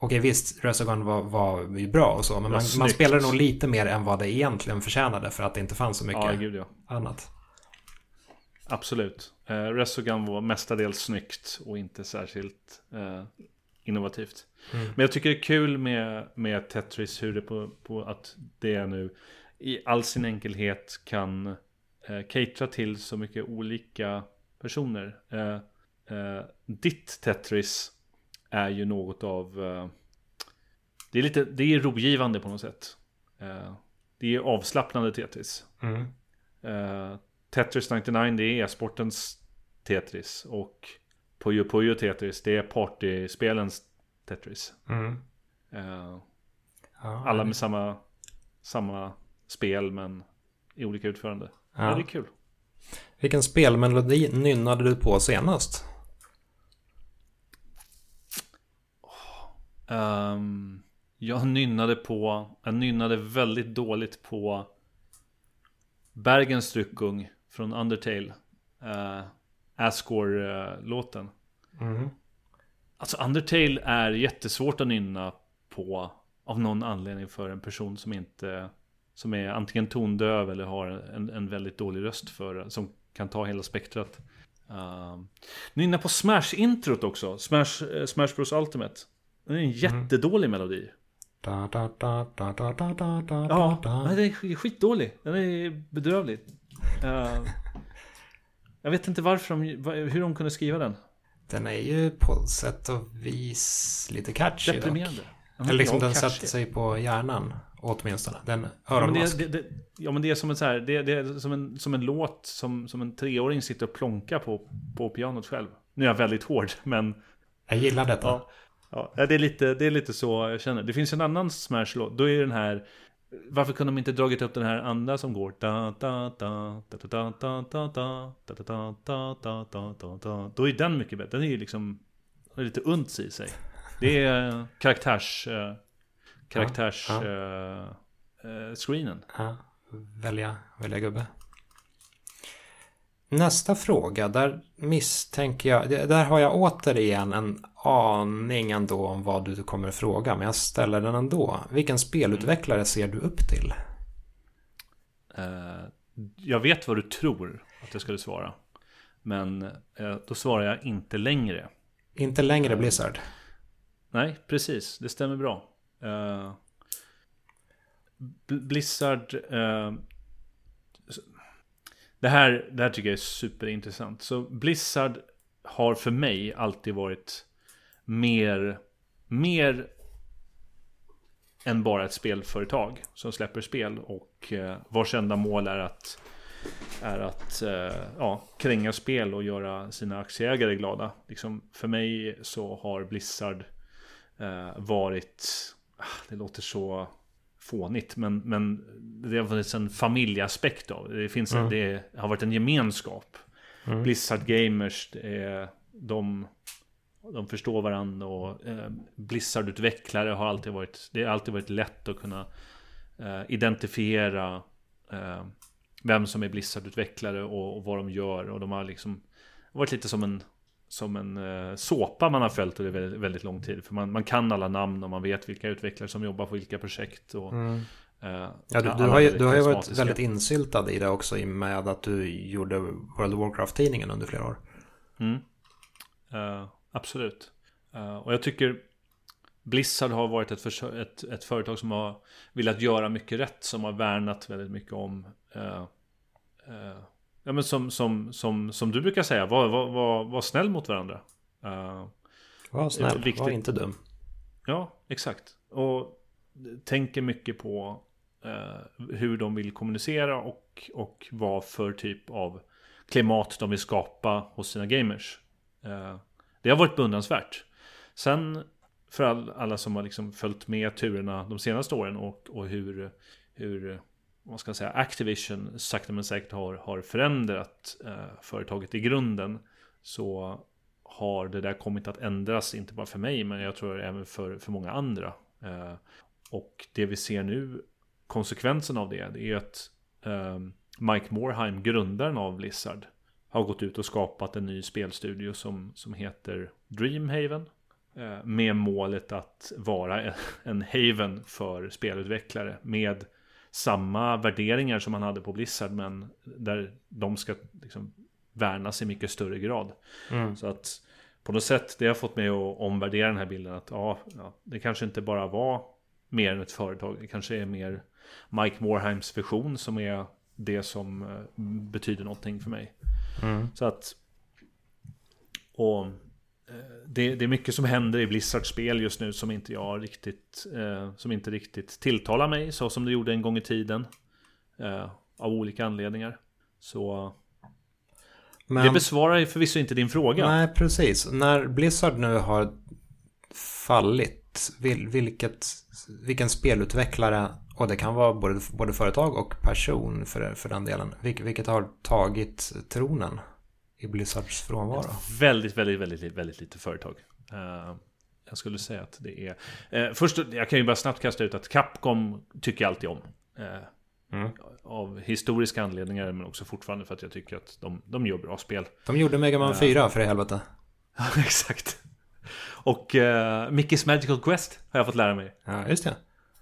Okej visst, Resogun var, var ju bra och så, men man, man, spelade nog lite mer än vad det egentligen förtjänade för att det inte fanns så mycket ja, gud, ja. annat. Absolut. Eh, Resogun var mestadels snyggt och inte särskilt eh, innovativt. Mm. Men jag tycker det är kul med, med Tetris hur det på, på att det nu i all sin enkelhet kan eh, catera till så mycket olika personer. Eh, eh, ditt Tetris är ju något av... Eh, det är lite, det är rogivande på något sätt. Eh, det är avslappnande Tetris. Mm. Eh, Tetris 99 det är sportens Tetris. Och Puyo Puyo Tetris det är partyspelens Tetris. Mm. Uh, ja, alla med samma, samma spel men i olika utförande. Ja. ja. det är kul. Vilken spelmelodi nynnade du på senast? Um, jag nynnade på, jag nynnade väldigt dåligt på Bergens Stryckung från Undertale. Uh, Ascore-låten. Mm. Alltså Undertale är jättesvårt att nynna på av någon anledning för en person som inte som är antingen tondöv eller har en, en väldigt dålig röst för som kan ta hela spektrat. Uh, nynna på Smash-introt också. Smash, uh, Smash Bros Ultimate. Det är en jättedålig mm. melodi. Da, da, da, da, da, da, da, ja, den är skitdålig. Den är bedrövlig. Uh, jag vet inte varför de, hur de kunde skriva den. Den är ju på sätt och vis lite catchy Deprimerande. Eller liksom den catchy. sätter sig på hjärnan. Åtminstone. Den öronmask. Ja, men det, det, ja men det är som en, så här, det, det, är som en, som en låt som, som en treåring sitter och plonkar på, på pianot själv. Nu är jag väldigt hård men... Jag gillar detta. Ja, ja det, är lite, det är lite så jag känner. Det finns en annan Smash-låt. Då är den här... Varför kunde de inte dragit upp den här andra som går Då är den mycket bättre. Den är ju liksom lite unts i sig. Det är karaktärs uh, uh, ja. Välja, välja gubbe. Nästa fråga, där misstänker jag, där har jag återigen en aning ändå om vad du kommer fråga, men jag ställer den ändå. Vilken spelutvecklare ser du upp till? Uh, jag vet vad du tror att jag skulle svara. Men uh, då svarar jag inte längre. Inte längre Blizzard? Nej, precis. Det stämmer bra. Uh, Blizzard uh, det, här, det här tycker jag är superintressant. Så Blizzard har för mig alltid varit mer, mer än bara ett spelföretag som släpper spel och uh, vars enda mål är att är att uh, ja, kränga spel och göra sina aktieägare glada. Liksom, för mig så har Blizzard uh, varit Ah, det låter så fånigt. Men, men det har funnits en familjeaspekt av det. Finns mm. det har varit en gemenskap. Mm. Blizzard Gamers, är, de, de förstår varandra och eh, Blizzard-utvecklare har alltid varit, det har alltid varit lätt att kunna eh, identifiera eh, vem som är Blizzard-utvecklare och, och, vad de gör. Och de har liksom varit lite som en, som en eh, såpa man har följt under väldigt, väldigt lång tid. För man, man kan alla namn och man vet vilka utvecklare som jobbar på vilka projekt. Och, mm. Ja, du, du, har ju, du har ju varit väldigt insyltad i det också i med att du gjorde World of Warcraft-tidningen under flera år. Mm. Uh, absolut. Uh, och jag tycker Blizzard har varit ett, ett, ett, företag som har velat göra mycket rätt. Som har värnat väldigt mycket om Ja men som, som, som, som du brukar säga, var, var, var, var snäll mot varandra. var snäll, var inte dum. Ja, exakt. Och tänker mycket på eh, hur de vill kommunicera och, och vad för typ av klimat de vill skapa hos sina gamers. Eh, det har varit beundransvärt. Sen för all, alla som har liksom följt med turerna de senaste åren och, och hur, hur vad ska jag säga, Activision sakta men säkert har, har förändrat eh, företaget i grunden så har det där kommit att ändras, inte bara för mig, men jag tror även för, för många andra. Eh, och det vi ser nu konsekvensen av det, det är att eh, Mike Morheim, grundaren av Blizzard, har gått ut och skapat en ny spelstudio som, som heter Dreamhaven. Uh, med målet att vara en haven för spelutvecklare. Med samma värderingar som man hade på Blizzard men där de ska liksom värnas i mycket större grad. Mm. Så att på något sätt, det har fått mig att omvärdera den här bilden att ja, ja, det kanske inte bara var mer än ett företag. Det kanske är mer Mike Morheims vision som är det som eh, betyder någonting för mig. Mm. Så att... Och eh, det, det, är mycket som händer i Blizzards spel just nu som inte jag riktigt eh, Som inte riktigt tilltalar mig så som det gjorde en gång i tiden eh, Av olika anledningar. Så Men, Det besvarar förvisso inte din fråga. Nej precis. När Blizzard nu har fallit vilket, Vilken spelutvecklare och det kan vara både, både företag och person för, för den delen. Vil, vilket har tagit tronen i Blizzards frånvaro. Ett väldigt, väldigt, väldigt, väldigt lite företag. Uh, jag skulle säga att det är... Uh, först, jag kan ju bara snabbt kasta ut att Capcom tycker jag alltid om. Uh, mm. Av historiska anledningar men också fortfarande för att jag tycker att de, de gör bra spel. De gjorde Mega Man 4 för i helvete. Ja, exakt. Och uh, Mickey's Magical Quest har jag fått lära mig. Ja, just det.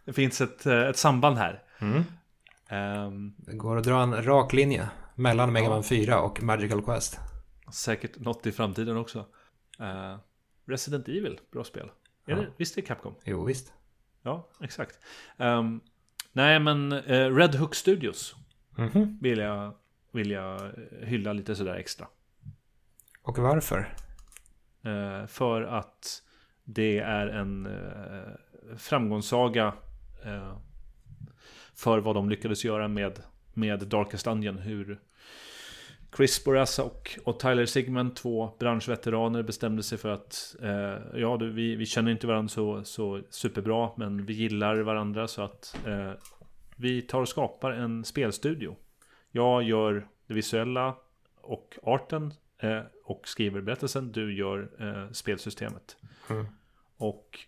Det finns ett, eh, ett samband här. Mm. Um, det går att dra en rak linje mellan Mega Man 4 och Magical Quest. Säkert något i framtiden också. Uh, Resident Evil, bra spel. Är ja. det, visst är det Capcom? Jo, visst. Ja, exakt. Um, nej, men uh, Red Hook Studios mm -hmm. vill, jag, vill jag hylla lite sådär extra. Och varför? Uh, för att det är en framgångssaga Eh, för vad de lyckades göra med, med Darkest Dungeon. Hur Chris Borazza och, och Tyler Sigmund, två branschveteraner, bestämde sig för att eh, ja, du, vi, vi känner inte varandra så, så superbra, men vi gillar varandra så att eh, vi tar och skapar en spelstudio. Jag gör det visuella och arten eh, och skriver berättelsen. Du gör eh, spelsystemet. Mm. Och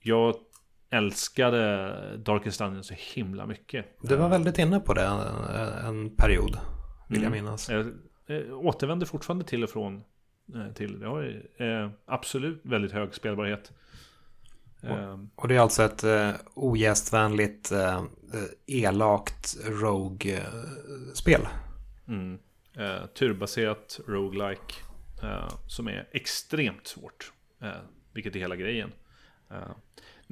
jag älskade Darkest Dungeon så himla mycket. Du var väldigt inne på det en period, vill jag mm. minnas. Jag, jag återvänder fortfarande till och från eh, till det. har eh, absolut väldigt hög spelbarhet. Och, och det är alltså ett eh, ogästvänligt, eh, elakt Rogue-spel. Mm. Eh, turbaserat roguelike eh, som är extremt svårt. Eh, vilket är hela grejen.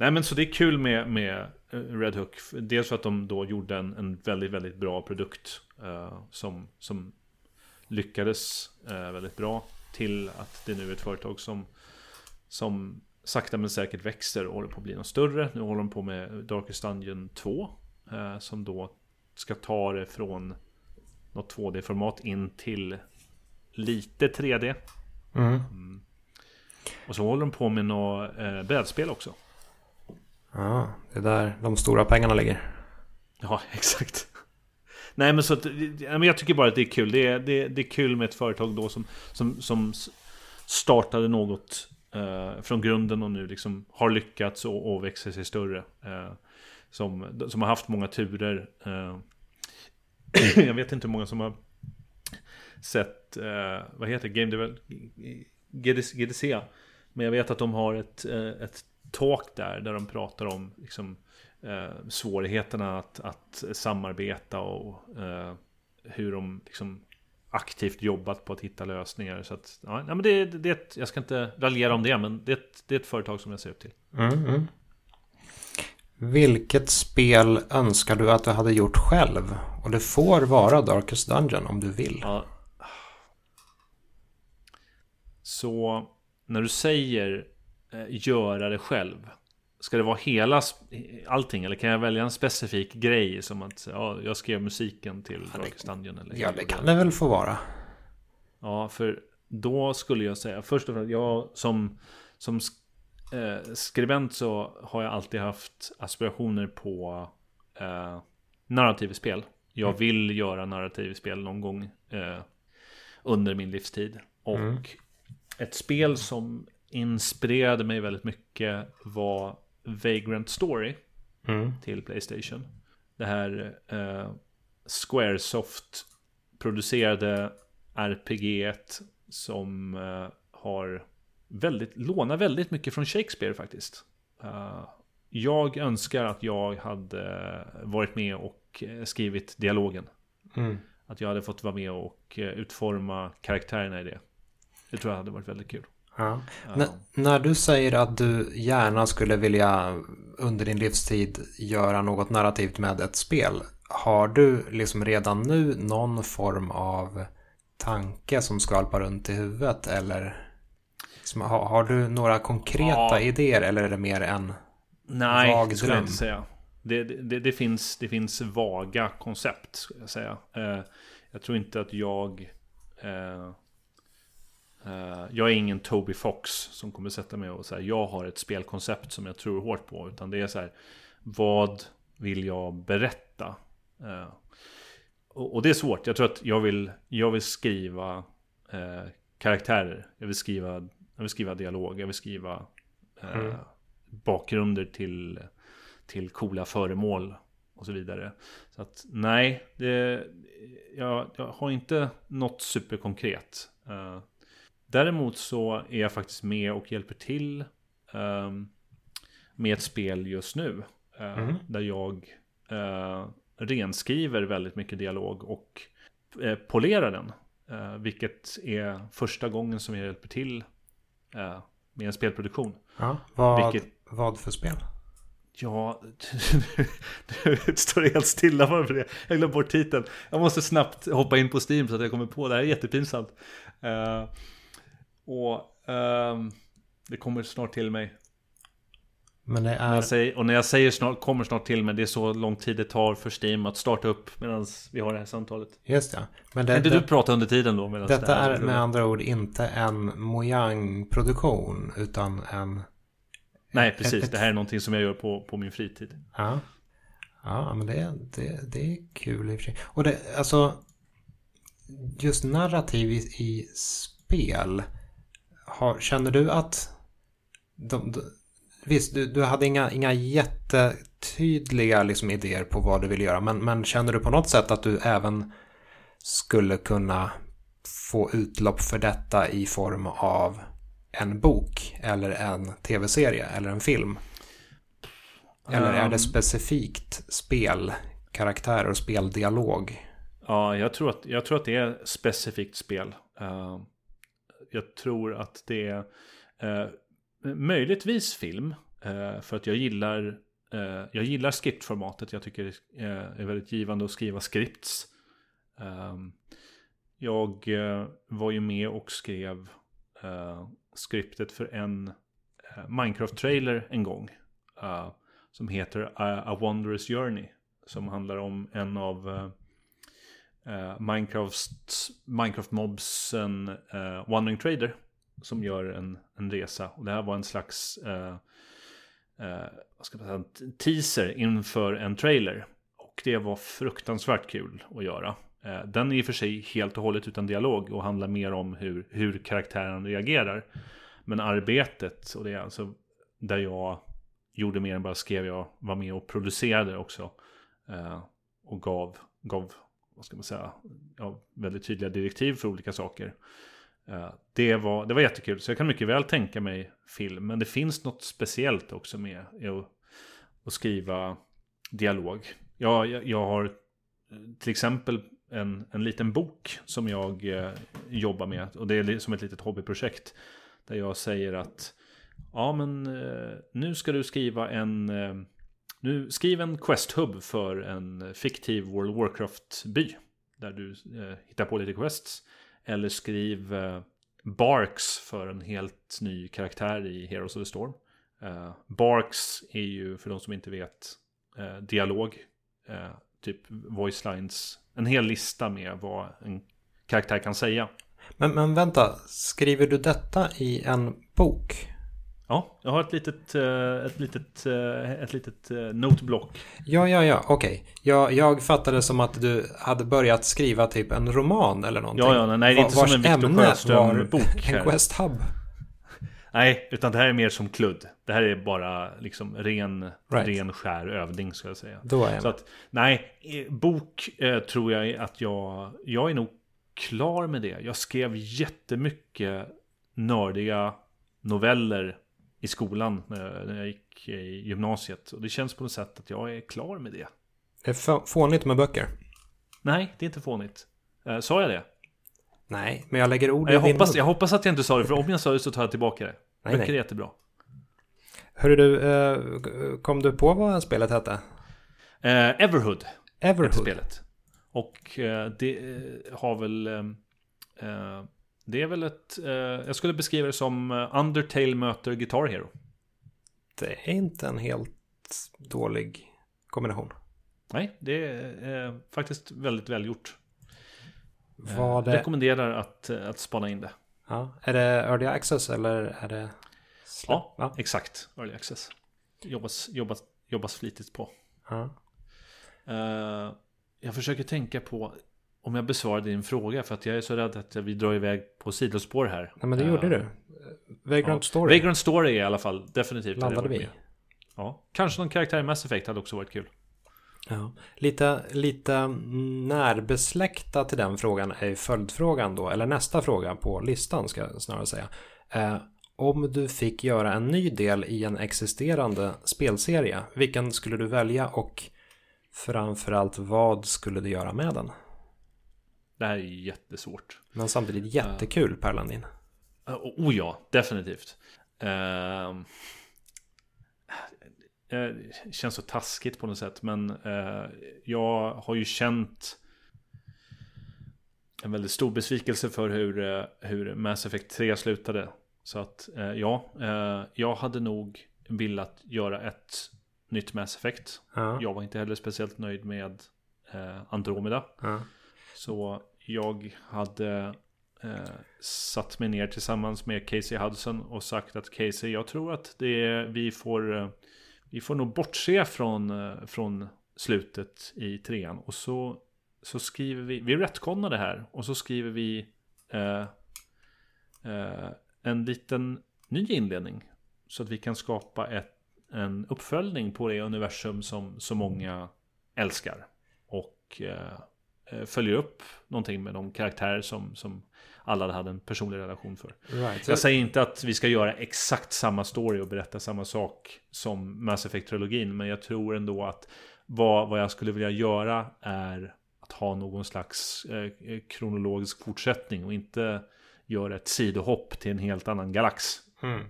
Nej men så det är kul med, med eh, Red Hook. Dels för att de då gjorde en, en väldigt, väldigt bra produkt. Uh, som, som lyckades uh, väldigt bra. Till att det nu är ett företag som, som sakta men säkert växer och håller på att bli något större. Nu håller de på med Darkest Dungeon 2. Uh, som då ska ta det från något 2D-format in till lite 3D. Mm. Mm. Och så håller de på med något eh, brädspel också. Ja, det är där de stora pengarna ligger. Ja, exakt. Nej men så att, jag tycker bara att det är kul. Det är, det, det är kul med ett företag då som, som, som startade något eh, från grunden och nu liksom har lyckats och, och växer sig större. Eh, som, som har haft många turer. Eh, jag vet inte hur många som har sett, eh, vad heter Game Develop GDC, Men jag vet att de har ett, ett talk där, där de pratar om liksom, eh, svårigheterna att, att samarbeta och eh, hur de liksom aktivt jobbat på att hitta lösningar. Så att, ja, men det, det, det, jag ska inte raljera om det, men det, det är ett företag som jag ser upp till. Mm, mm. Vilket spel önskar du att du hade gjort själv? Och det får vara Darkest Dungeon om du vill. Ja. Så när du säger göra det själv. Ska det vara hela allting eller kan jag välja en specifik grej som att ja, jag skrev musiken till ja, Darkest Dungeon? Eller ja, det kan det väl få vara. Ja, för då skulle jag säga först och främst, jag som, som eh, skribent så har jag alltid haft aspirationer på eh, narrativspel. Jag mm. vill göra narrativspel någon gång eh, under min livstid. Och mm. ett spel som inspirerade mig väldigt mycket var Vagrant Story mm. till Playstation. Det här eh, Squaresoft producerade RPG som eh, har väldigt, lånar väldigt mycket från Shakespeare faktiskt. Uh, jag önskar att jag hade varit med och eh, skrivit dialogen. Mm. Att jag hade fått vara med och eh, utforma karaktärerna i det. Det tror jag hade varit väldigt kul. Ja. När du säger att du gärna skulle vilja under din livstid göra något narrativt med ett spel. Har du liksom redan nu någon form av tanke som skvalpar runt i huvudet eller? Har, har, du några konkreta ja. idéer eller är det mer en Nej, vag det skulle jag inte säga. Det, det, det, finns, det finns vaga koncept, skulle jag säga. Eh, jag tror inte att jag... Eh, jag är ingen Toby Fox som kommer sätta mig och säga jag har ett spelkoncept som jag tror hårt på. Utan det är så här, vad vill jag berätta? Eh, och, och, det är svårt. Jag tror att jag vill, jag vill skriva eh, karaktärer. Jag vill skriva jag vill skriva dialog, jag vill skriva eh, mm. bakgrunder till, till coola föremål och så vidare. Så att nej, det, jag, jag har inte något superkonkret. Eh, däremot så är jag faktiskt med och hjälper till eh, med ett spel just nu. Eh, mm. Där jag eh, renskriver väldigt mycket dialog och eh, polerar den. Uh, vilket är första gången som jag hjälper till med en spelproduktion. Ja, vad, Vilket, vad för spel? Ja, du står helt stilla bara för det. Jag glömde bort titeln. Jag måste snabbt hoppa in på Steam så att jag kommer på. Det här är jättepinsamt. Och uh, det kommer snart till mig. Men det är... När säger, och när jag säger snart, kommer snart till mig, det är så lång tid det tar för Steam att starta upp medan vi har det här samtalet. Just det. Men det, inte det, du prata under tiden då? Detta det är med andra ord inte en Mojang-produktion, utan en... Nej, precis. Ett, det här är någonting som jag gör på, på min fritid. Ja. Ja, men det, det, det är kul i och för sig. Och det, alltså... Just narrativ i, i spel. Har, känner du att... De, de, Visst, du, du hade inga, inga jättetydliga liksom, idéer på vad du vill göra. Men, men känner du på något sätt att du även skulle kunna få utlopp för detta i form av en bok eller en tv-serie eller en film? Eller är det ehm. specifikt spelkaraktärer och speldialog? Ja, jag tror att, jag tror att det är specifikt spel. Uh, jag tror att det är eh, Möjligtvis film. Eh, för att jag gillar, eh, jag gillar skriptformatet. Jag tycker det eh, är väldigt givande att skriva skripts. Ehm, jag eh, var ju med och skrev eh, skriptet för en eh, Minecraft-trailer en gång. Som heter A Wondrous Journey. Som handlar om en av eh, Minecraft-mobsen eh, Wandering Trader som gör en, en resa. Och det här var en slags eh, eh, vad ska man säga, en teaser inför en trailer. Och det var fruktansvärt kul att göra. Eh, den är i och för sig helt och hållet utan dialog och handlar mer om hur, hur karaktären reagerar. Men arbetet, och det är alltså där jag gjorde mer än bara skrev, jag var med och producerade också. Eh, och gav, gav, vad ska man säga, ja, väldigt tydliga direktiv för olika saker. Eh, det, var, det var jättekul, så jag kan mycket väl tänka mig film. Men det finns något speciellt också med att, att skriva dialog. Jag, jag, jag har till exempel en, en liten bok som jag eh, jobbar med. Och det är som ett litet hobbyprojekt. Där jag säger att ja men eh, nu ska du skriva en nu skriv en Quest-hub för en fiktiv World of Warcraft-by. Där du eh, hittar på lite quests. Eller skriv eh, Barks för en helt ny karaktär i Heroes of the Storm. Eh, Barks är ju, för de som inte vet, eh, dialog. Eh, typ voice lines. En hel lista med vad en karaktär kan säga. Men, men vänta, skriver du detta i en bok? Ja, jag har ett litet, eh, ett litet, eh, ett litet eh, noteblock. Ja, ja, ja, okej. Okay. Jag, jag fattade som att du hade börjat skriva typ en roman eller någonting. Ja, ja, nej, det är inte som en Victor Sjöström-bok. En Quest Hub. Nej, utan det här är mer som kludd. Det här är bara liksom ren, right. ren skär övning ska jag säga. Då är jag Så att, nej, bok eh, tror jag att jag, jag är nog klar med det. Jag skrev jättemycket nördiga noveller i skolan när jag gick i gymnasiet. Och det känns på något sätt att jag är klar med det. Det är fånigt med böcker. Nej, det är inte fånigt. Eh, sa jag det? Nej, men jag lägger ord i jag din hoppas, jag hoppas att jag inte sa det, för om jag sa det så tar jag tillbaka det. Nej, Böcker är jättebra. Hörru du, eh, kom du på vad spelet hette? Eh, Everhood. Everhood. Spelet. Och eh, det har väl... det är väl ett... jag skulle beskriva det som Undertale möter Guitar Hero. Det är inte en helt dålig kombination. Nej, det är faktiskt väldigt välgjort. Var det... Rekommenderar att, att spana in det. Ja. Är det Early Access eller är det... Ja, ja, exakt. Early Access. Jobbas, jobbas, jobbas flitigt på. Ja. Uh, jag försöker tänka på om jag besvarar din fråga för att jag är så rädd att vi drar iväg på sidospår här. Nej men det gjorde uh, du. Vagrant ja. Story. Vagrant Story i alla fall definitivt. Landade vi. Ja, kanske någon karaktär i Mass Effect hade också varit kul. Ja. Lite, lite närbesläkta till den frågan är följdfrågan då, eller nästa fråga på listan ska jag snarare säga. Eh, om du fick göra en ny del i en existerande spelserie, vilken skulle du välja och framförallt vad skulle du göra med den? Det här är jättesvårt. Men samtidigt jättekul uh, Per Landin. Uh, oh ja, definitivt. Uh, det eh, känns så taskigt på något sätt. Men eh, jag har ju känt en väldigt stor besvikelse för hur, eh, hur Mass Effect 3 slutade. Så att ja, jag hade nog velat göra ett nytt Mass Effect. Ja. Jag var inte heller speciellt nöjd med Andromeda. Ja. Så jag hade eh, satt mig ner tillsammans med Casey Hudson och sagt att Casey, jag tror att det är, vi får eh, vi får nog bortse från, eh, från slutet i trean. Och så, så skriver vi, vi retconar det här. Och så skriver vi eh, eh, en liten ny inledning. Så att vi kan skapa ett, en uppföljning på det universum som så många älskar. Och eh följer upp någonting med de karaktärer som, som alla hade en personlig relation för. Right. Jag säger inte att vi ska göra exakt samma story och berätta samma sak som Mass Effect-trilogin, men jag tror ändå att vad, vad jag skulle vilja göra är att ha någon slags eh, kronologisk fortsättning och inte göra ett sidohopp till en helt annan galax. Mm.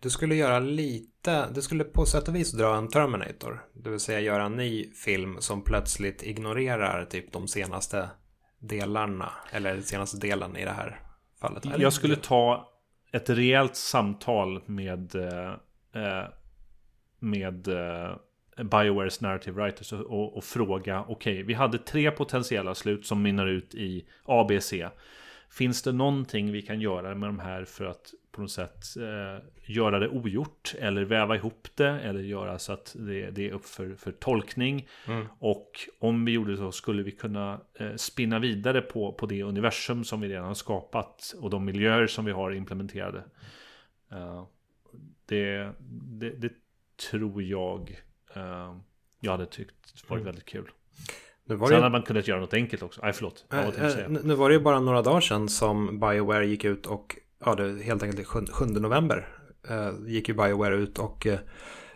Du skulle göra lite, du skulle på sätt och vis dra en Terminator. Det vill säga göra en ny film som plötsligt ignorerar typ de senaste delarna, eller den senaste delen i det här fallet. Eller? Jag skulle ta ett rejält samtal med, eh, eh med eh, Biowares Narrative Writers och, och, och fråga, okej, okay, vi hade tre potentiella slut som minnar ut i ABC. Finns det någonting vi kan göra med de här för att på något sätt eh, göra det ogjort eller väva ihop det eller göra så att det, det är upp för, för tolkning. Mm. Och om vi gjorde så skulle vi kunna eh, spinna vidare på, på det universum som vi redan har skapat och de miljöer som vi har implementerade. Uh, det, det, det, tror jag uh, jag hade tyckt varit mm. väldigt kul. Nu var Sen det... hade man kunnat göra något enkelt också. Nej, förlåt. Äh, äh, nu var det ju bara några dagar sedan som Bioware gick ut och ja, det helt enkelt 7, 7 november eh, gick ju Bioware ut och eh,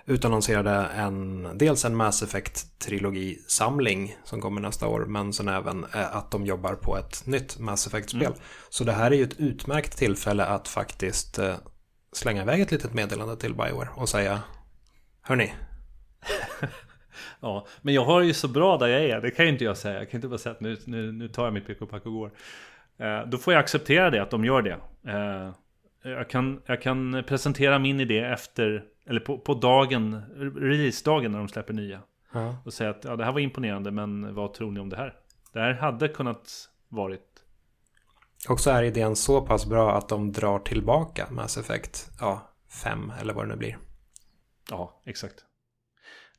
utannonserade en, dels en Mass Effect-trilogi-samling som kommer nästa år, men sen även eh, att de jobbar på ett nytt Mass Effect-spel. Mm. Så det här är ju ett utmärkt tillfälle att faktiskt eh, slänga iväg ett litet meddelande till Bioware och säga Hörni. ja, men jag har ju så bra där jag är, det kan ju inte jag säga. Jag kan inte bara säga att nu, nu, nu tar jag mitt pick och pack och går. Eh, då får jag acceptera det, att de gör det. Eh, jag, kan, jag kan presentera min idé efter, eller på, på dagen, releasedagen när de släpper nya. Ja. Och säga att ja, det här var imponerande, men vad tror ni om det här? Det här hade kunnat varit... Och så är idén så pass bra att de drar tillbaka Mass Effect ja, 5 eller vad det nu blir. Ja, exakt.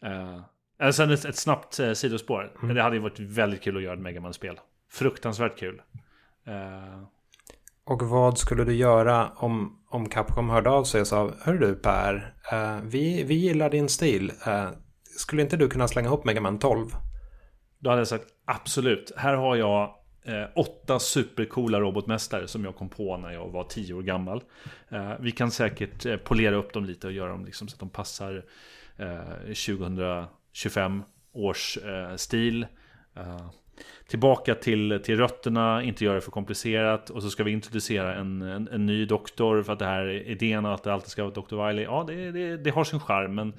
Uh, sen ett, ett snabbt uh, sidospår. Mm. Det hade ju varit väldigt kul att göra ett Megaman-spel. Fruktansvärt kul. Uh, och vad skulle du göra om, om Capcom hörde av sig och sa Hör du Per, uh, vi, vi gillar din stil. Uh, skulle inte du kunna slänga ihop Megaman 12? Då hade jag sagt absolut. Här har jag eh, åtta supercoola robotmästare som jag kom på när jag var tio år gammal. Eh, vi kan säkert eh, polera upp dem lite och göra dem liksom så att de passar 2025 års stil tillbaka till, till rötterna, inte göra det för komplicerat och så ska vi introducera en, en, en ny doktor för att det här idén att det alltid ska vara Dr. Wiley, ja det, det, det har sin charm men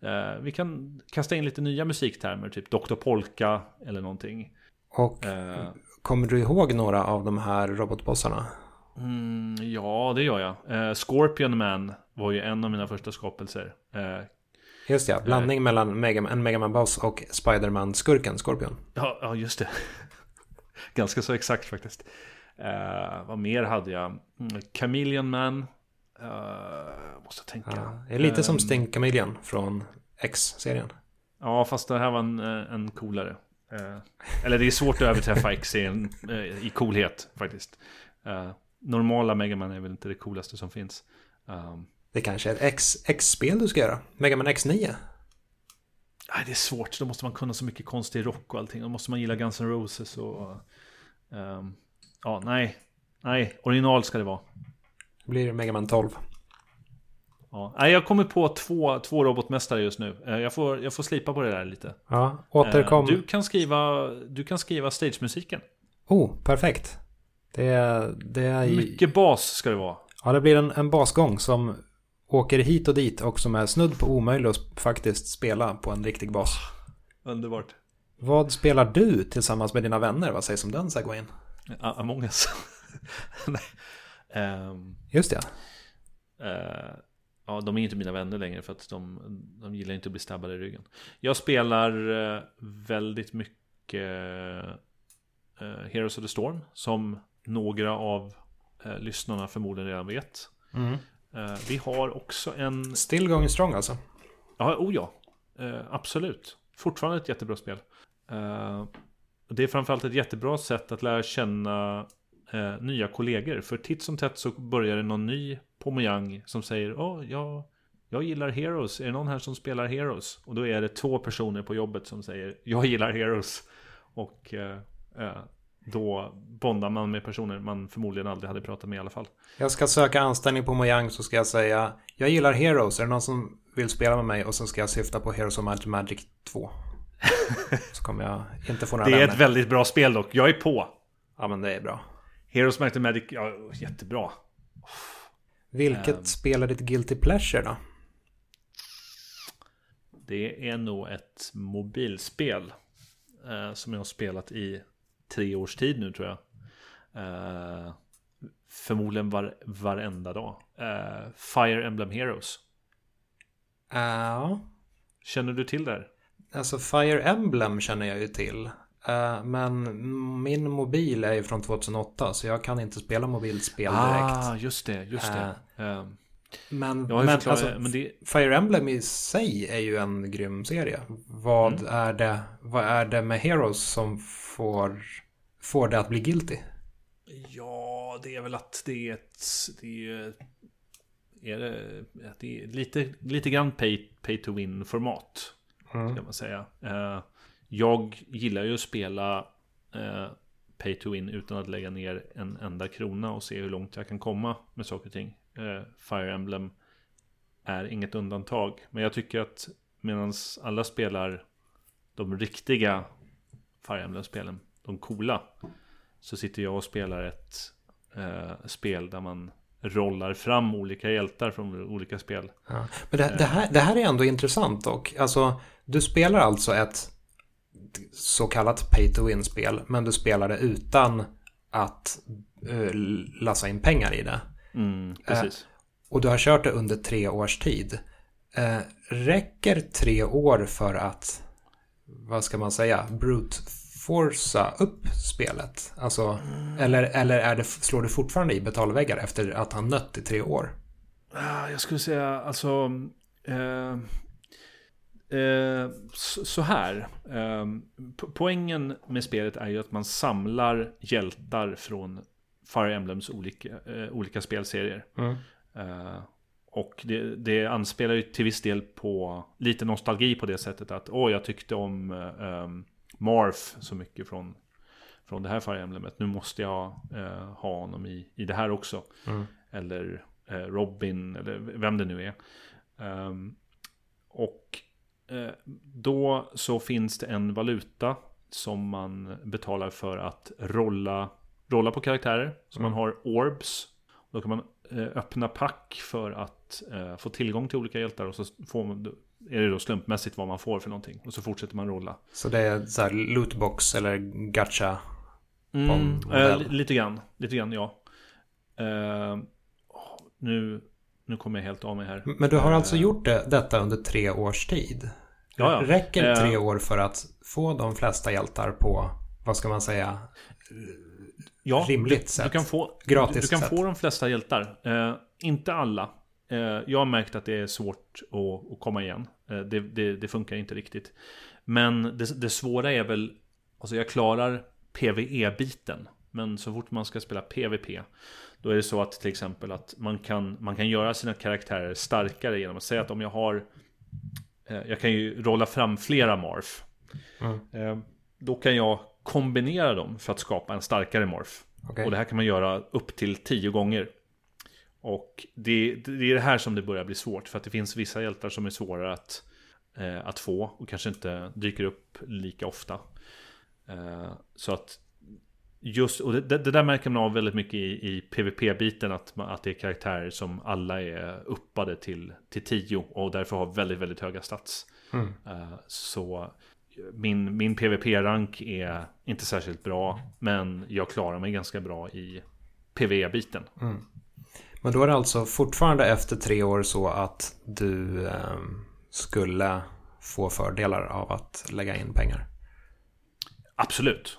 eh, vi kan kasta in lite nya musiktermer, typ Dr. Polka eller någonting. Och eh, kommer du ihåg några av de här robotbossarna? Mm, ja, det gör jag. Eh, Scorpion Man var ju en av mina första skapelser. Eh, Just ja, blandning mellan Mega, en Megaman-boss och Spiderman-skurken Scorpion. Ja, ja, just det. Ganska så exakt faktiskt. Uh, vad mer hade jag? Mm, Chameleon Man. Uh, måste tänka. Ja, det är lite um, som Sting Chameleon från X-serien. Ja, fast det här var en, eh, en coolare. Uh, eller det är svårt att överträffa X i, en, i coolhet faktiskt. normala Megaman är väl inte det coolaste som finns. Um, det kanske är ett X, X-spel du ska göra? Mega Man X9? Nej, det är svårt. Då måste man kunna så mycket konstig rock och allting. Då måste man gilla Guns N' Roses och... Um, ja, nej. Nej, original ska det vara. Det blir Mega Man 12. Ja, nej, jag kommer på två, två robotmästare just nu. Eh, jag får, jag får slipa på det där lite. Ja, återkom. Du kan skriva, du kan skriva stagemusiken. Oh, perfekt. Det, det är... Mycket bas ska det vara. Ja, det blir en, en basgång som åker hit och dit och som är snudd på omöjlig att faktiskt spela på en riktig bas. Underbart. Vad spelar du tillsammans med dina vänner? Vad sägs om den segwayen? Among us. um, Just det. Uh, ja, de är inte mina vänner längre för att de, de gillar inte att bli stabbade i ryggen. Jag spelar uh, väldigt mycket uh, Heroes of the Storm som några av lyssnarna förmodligen redan vet. Mm. Eh, vi har också en... Still going strong alltså? Ja, oh ja. Eh, absolut. Fortfarande ett jättebra spel. Eh, det är framförallt ett jättebra sätt att lära känna nya kollegor. För titt som tätt så börjar det någon ny på Mojang som säger oh, jag, jag gillar Heroes. Är det någon här som spelar Heroes? Och då är det två personer på jobbet som säger Jag gillar Heroes. Och då bondar man med personer man förmodligen aldrig hade pratat med i alla fall. Jag ska söka anställning på Mojang så ska jag säga Jag gillar Heroes, är det någon som vill spela med mig? Och så ska jag syfta på Heroes of Magic, Magic 2. så kommer jag inte få några Det är vänner. ett väldigt bra spel dock, jag är på. Ja men det är bra. Heroes Magic Magic, ja jättebra. Vilket um, spel är ditt Guilty Pleasure då? Det är nog ett mobilspel. Eh, som jag har spelat i tre års tid nu tror jag. Uh, förmodligen var, varenda dag. Uh, Fire Emblem Heroes. Ja. Känner du till det här? Alltså Fire Emblem känner jag ju till. Eh, men min mobil är ju från 2008 så jag kan inte spela mobilspel direkt. Ah, just det, just det. Ehm, Men, men, förklarat- alltså, men det, Fire Emblem i sig är ju en grym serie. Vad, Mm. är, det, vad är det med Heroes som får, får det att bli guilty? Ja, det är väl att det är ett... Det är, är det, att det är lite, lite grann pay, pay to win-format. Mm. Ska man säga. Eh, jag gillar ju att spela eh, pay to win utan att lägga ner en enda krona och se hur långt jag kan komma med saker och ting. Eh, Fire Emblem är inget undantag. Men jag tycker att medan alla spelar de riktiga Fire Emblem-spelen, de coola, så sitter jag och spelar ett eh, spel där man rollar fram olika hjältar från olika spel. Ja. Men det, det, här, det här är ändå intressant och alltså du spelar alltså ett så kallat pay to win-spel men du spelar det utan att uh, lassa in pengar i det. Mm, precis. Och du har kört det under tre års tid. Eh, räcker tre år för att, vad ska man säga, brute forca upp spelet? Alltså, eller, eller är det, slår du fortfarande i betalväggar efter att ha nött i tre år? Ah, Jag skulle säga alltså... Eh, eh, så här. Eh, po- poängen med spelet är ju att man samlar hjältar från Fire Emblems olika, eh, olika spelserier. Eh, och det, det anspelar ju till viss del på lite nostalgi på det sättet att åh, jag tyckte om um, Marth så mycket från, från det här Fire Emblemet. Nu måste jag eh, ha honom i, i det här också. Eller eh, Robin, eller vem det nu är. Ehm, och eh, då så finns det en valuta som man betalar för att rolla, rolla på karaktärer. Så man har orbs. Då kan man eh, öppna pack för att eh, få tillgång till olika hjältar och så får man, är det då slumpmässigt vad man får för någonting. Och så fortsätter man rolla. Så det är så här lootbox eller gacha? Mm, li- lite grann, lite grann ja. Eh, nu, nu kommer jag helt av mig här. Men du har alltså Eh, gjort det, detta under tre års tid? Ja, ja. Räcker tre år för att få de flesta hjältar på, vad ska man säga, ja, rimligt du, sätt? Du kan få, Gratis du, kan sätt. få de flesta hjältar. Eh, inte alla. Eh, jag har märkt att det är svårt att, att komma igen. Eh, det, det, det funkar inte riktigt. Men det, det svåra är väl, alltså jag klarar PVE-biten. Men så fort man ska spela PVP Då är det så att till exempel att man kan, man kan göra sina karaktärer starkare genom att säga att om jag har eh, Jag kan ju rolla fram flera morph Mm. eh, Då kan jag kombinera dem för att skapa en starkare morph Okej. Och det här kan man göra upp till tio gånger Och det, det är det här som det börjar bli svårt För att det finns vissa hjältar som är svårare att, eh, att få Och kanske inte dyker upp lika ofta eh, Så att Just, och det, det där märker man av väldigt mycket i, i PVP-biten att, man- att det är karaktärer som alla är uppade till, till 10 och därför har väldigt, väldigt höga stats. Mm. Eh, så min, min PVP-rank är inte särskilt bra, men jag klarar mig ganska bra i PVE-biten. Men då är det alltså fortfarande efter tre år så att du ehm, skulle få fördelar av att lägga in pengar. Absolut.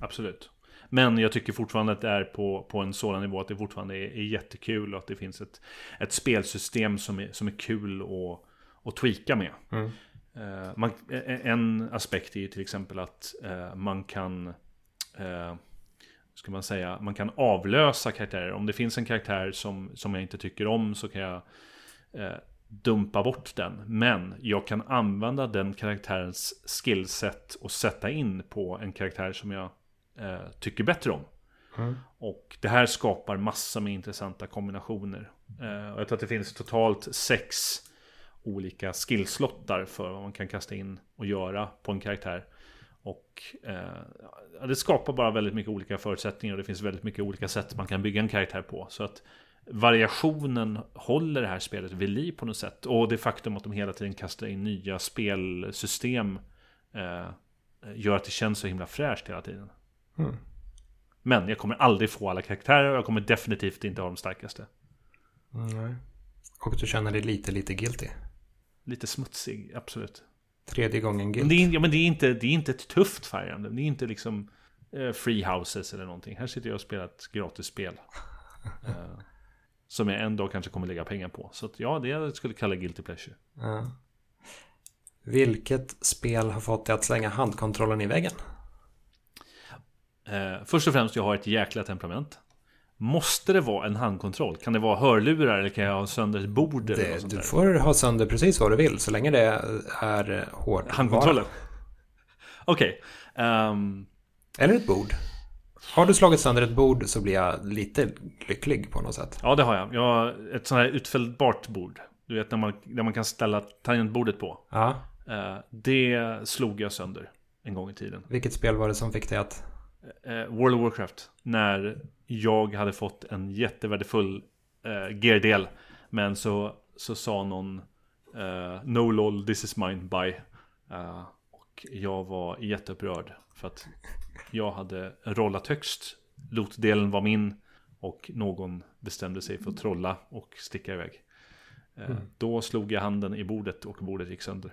Absolut. Men jag tycker fortfarande att det är på, på en sådan nivå att det fortfarande är, är jättekul och att det finns ett, ett spelsystem som är, som är kul att, att tweaka med. Eh, man, en aspekt är ju till exempel att eh, man kan eh, ska man säga, man kan avlösa karaktärer. Om det finns en karaktär som, som jag inte tycker om så kan jag eh, dumpa bort den. Men jag kan använda den karaktärens skillset och sätta in på en karaktär som jag eh, tycker bättre om. Och det här skapar massor med intressanta kombinationer. Eh, och jag tror att det finns totalt sex olika skillslottar för vad man kan kasta in och göra på en karaktär. Och eh, det skapar bara väldigt mycket olika förutsättningar och det finns väldigt mycket olika sätt man kan bygga en karaktär på. Så att variationen håller det här spelet vid liv på något sätt. Och det faktum att de hela tiden kastar in nya spelsystem eh, gör att det känns så himla fräscht hela tiden. Mm. Men jag kommer aldrig få alla karaktärer och jag kommer definitivt inte ha de starkaste. Nej. Och du känner dig lite, lite guilty. Lite smutsig, absolut. Tredje gången Men gilt. det är, ja, men det är, inte, det är inte ett tufft Fire Emblem. Det är inte liksom eh, Free Houses eller någonting. Här sitter jag och spelar ett gratisspel. eh, som jag en dag kanske kommer lägga pengar på. Så att, ja, det jag skulle kalla Guilty Pleasure. Ja. Vilket spel har fått dig att slänga handkontrollen i väggen? Eh, först och främst, jag har ett jäkla temperament. Måste det vara en handkontroll? Kan det vara hörlurar eller kan jag ha sönder ett bord eller något sånt du där? får ha sönder precis vad du vill så länge det är hård Handkontrollen? Okej. ehm, Eller ett bord. Har du slagit sönder ett bord så blir jag lite lycklig på något sätt. ja, det har jag. Jag har ett sånt här utfällbart bord. Du vet, när man, där man kan ställa tangentbordet på. Ja. Eh, det slog jag sönder en gång i tiden. Vilket spel var det som fick dig att... Eh, World of Warcraft. När jag hade fått en jättevärdefull eh, gear-del. Men så, så sa någon eh, No lol, this is mine, bye. Eh, och jag var jätteupprörd. För att jag hade rollat högst. Loot-delen var min. Och någon bestämde sig för att trolla och sticka iväg. Eh, Då slog jag handen i bordet och bordet gick sönder.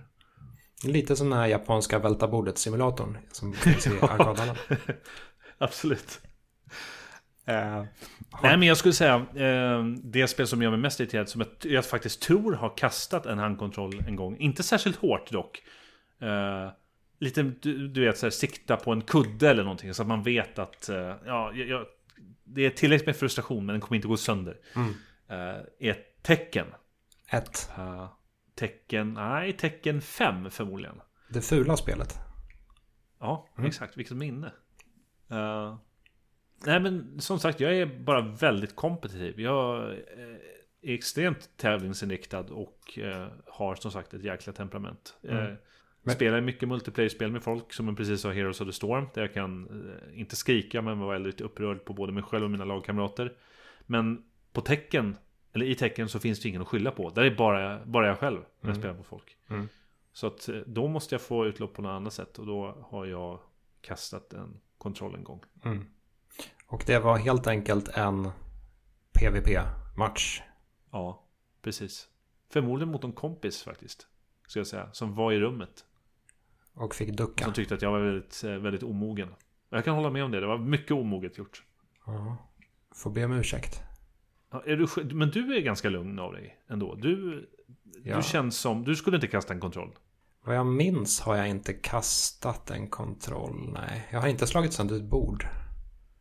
Lite den här japanska välta bordet-simulatorn som finns i arkadhallen. Absolut. Eh, nej men jag skulle säga eh, Det spel som gör mig mest irriterad Som jag, jag faktiskt tror har kastat en handkontroll en gång Inte särskilt hårt dock eh, Lite du, du vet så här, sikta på en kudde eller någonting Så att man vet att eh, ja, jag, Det är tillräckligt med frustration men den kommer inte gå sönder Mm. Är tecken Ett. Uh, Tecken, nej tecken 5 förmodligen Det fula spelet. Ja, exakt. Vilket minne. Eh, nej, men som sagt, jag är bara väldigt kompetitiv. Jag eh, är extremt tävlingsinriktad och eh, har som sagt ett jäkla temperament. Mm. Eh, Spelar mycket multiplayer-spel med folk som precis har Heroes of the Storm. Där jag kan, inte skrika, men vara väldigt upprörd på både mig själv och mina lagkamrater. Men på tecken, eller i tecken så finns det ingen att skylla på. Där är bara, bara jag själv när jag spelar på folk. Mm. Så att eh, då måste jag få utlopp på något annat sätt och då har jag kastat en kontroll en gång. Mm. Och det var helt enkelt en PVP-match. Ja, precis. Förmodligen mot en kompis faktiskt. Ska jag säga. Som var i rummet. Och fick ducka. Som tyckte att jag var väldigt, eh, väldigt omogen. Jag kan hålla med om det. Det var mycket omoget gjort. Ja. Får be om ursäkt. Är du, men du är ganska lugn av dig ändå. Du, Ja. du känns som... Du skulle inte kasta en kontroll. Vad jag minns har jag inte kastat en kontroll. Nej, jag har inte slagit sönder ett bord.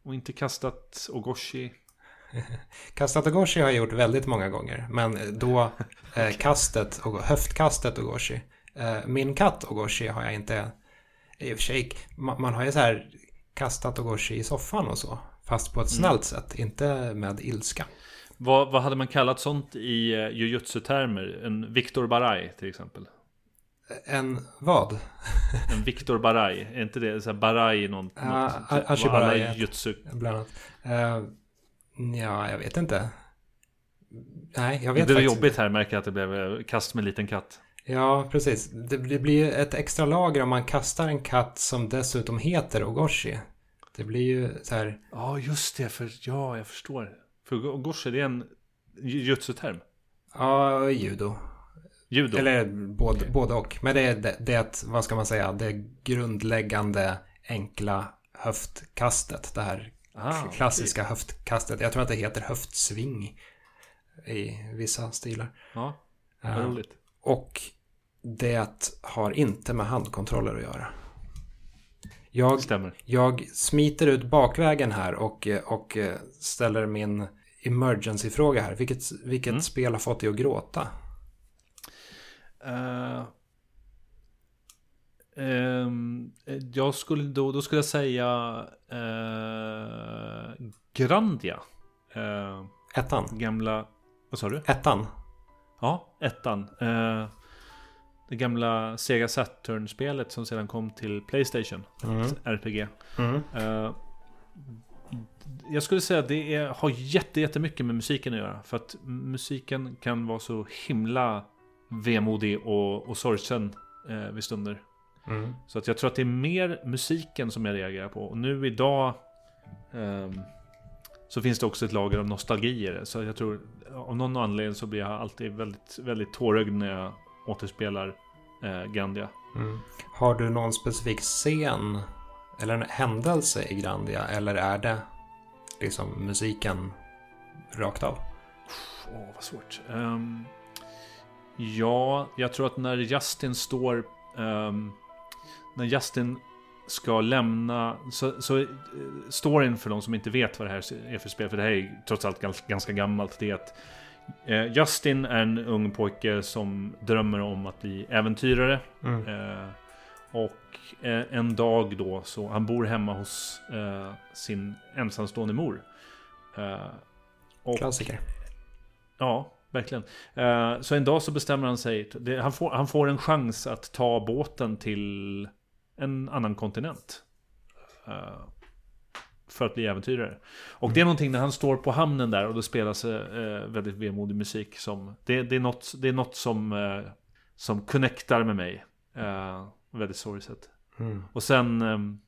Och inte kastat Ogoshi. Kastat Ogoshi har jag gjort väldigt många gånger. Men då eh, kastet, och höftkastet Ogoshi. Eh, min katt Ogoshi har jag inte... I och för sig, man, man har ju så här kastat Ogoshi i soffan och så. Fast på ett snällt sätt, inte med ilska. Vad, vad hade man kallat sånt i uh, jujutsu-termer? En Victor Barai till exempel. En vad? En Victor Barai, är inte det så här Barai någon, Ja, något, Ashi Barai jutsu Bland annat. Eh, ja, jag vet inte. Nej, jag vet Det var jobbigt här, märker jag att det blev eh, kast med en liten katt. Ja, precis. Det, det blir ett extra lager om man kastar en katt som dessutom heter Ogoshi. Det blir ju så här... Ja, just det, för ja, jag förstår. För Goshi, det är en jutsu-term. Ja, judo. Judo. Eller både, både och. Men det är det, det, vad ska man säga, det grundläggande enkla höftkastet. Det här Ah, klassiska höftkastet. Jag tror att det heter höftsving i vissa stilar. Ja, vad roligt. Och det har inte med handkontroller att göra. Jag, Stämmer. jag smiter ut bakvägen här och, och ställer min emergency-fråga här. Vilket, vilket Mm. spel har fått dig att gråta? Eh, ehm, jag skulle då, då skulle jag säga uh, Grandia. Eh, Ettan? gamla, vad sa du? Ettan? Ja, ettan. Eh, det gamla Sega Saturn-spelet som sedan kom till Playstation. Mm. RPG. Mm. Eh, jag skulle säga att det är, har jätte, jättemycket med musiken att göra. För att musiken kan vara så himla vemodig och, och sorgsen eh, vid stunder. Mm. Så att jag tror att det är mer musiken som jag reagerar på. Och nu idag ehm, så finns det också ett lager av nostalgi i det. Så jag tror av någon anledning så blir jag alltid väldigt, väldigt tårögd när jag återspelar eh, Grandia. Mm. Har du någon specifik scen eller en händelse i Grandia eller är det liksom musiken rakt av? Åh, oh, vad svårt. Um, ja, jag tror att när Justin står... Um, när Justin ska lämna... Så, så storyn för de som inte vet vad det här är för spel, för det här är trots allt ganska, gammalt, det är att eh, Justin är en ung pojke som drömmer om att bli äventyrare. Mm. Eh, och eh, en dag då så, han bor hemma hos eh, sin ensamstående mor. Eh, och, Klassiker. Ja, verkligen. Eh, så en dag så bestämmer han sig, det, han, får, han får en chans att ta båten till en annan kontinent. Uh, för att bli äventyrare. Och mm. det är någonting när han står på hamnen där och det spelas uh, väldigt vemodig musik. Som, det, det, är något, det är något som, uh, som connectar med mig. Väldigt sorgset. Mm. Och sen um,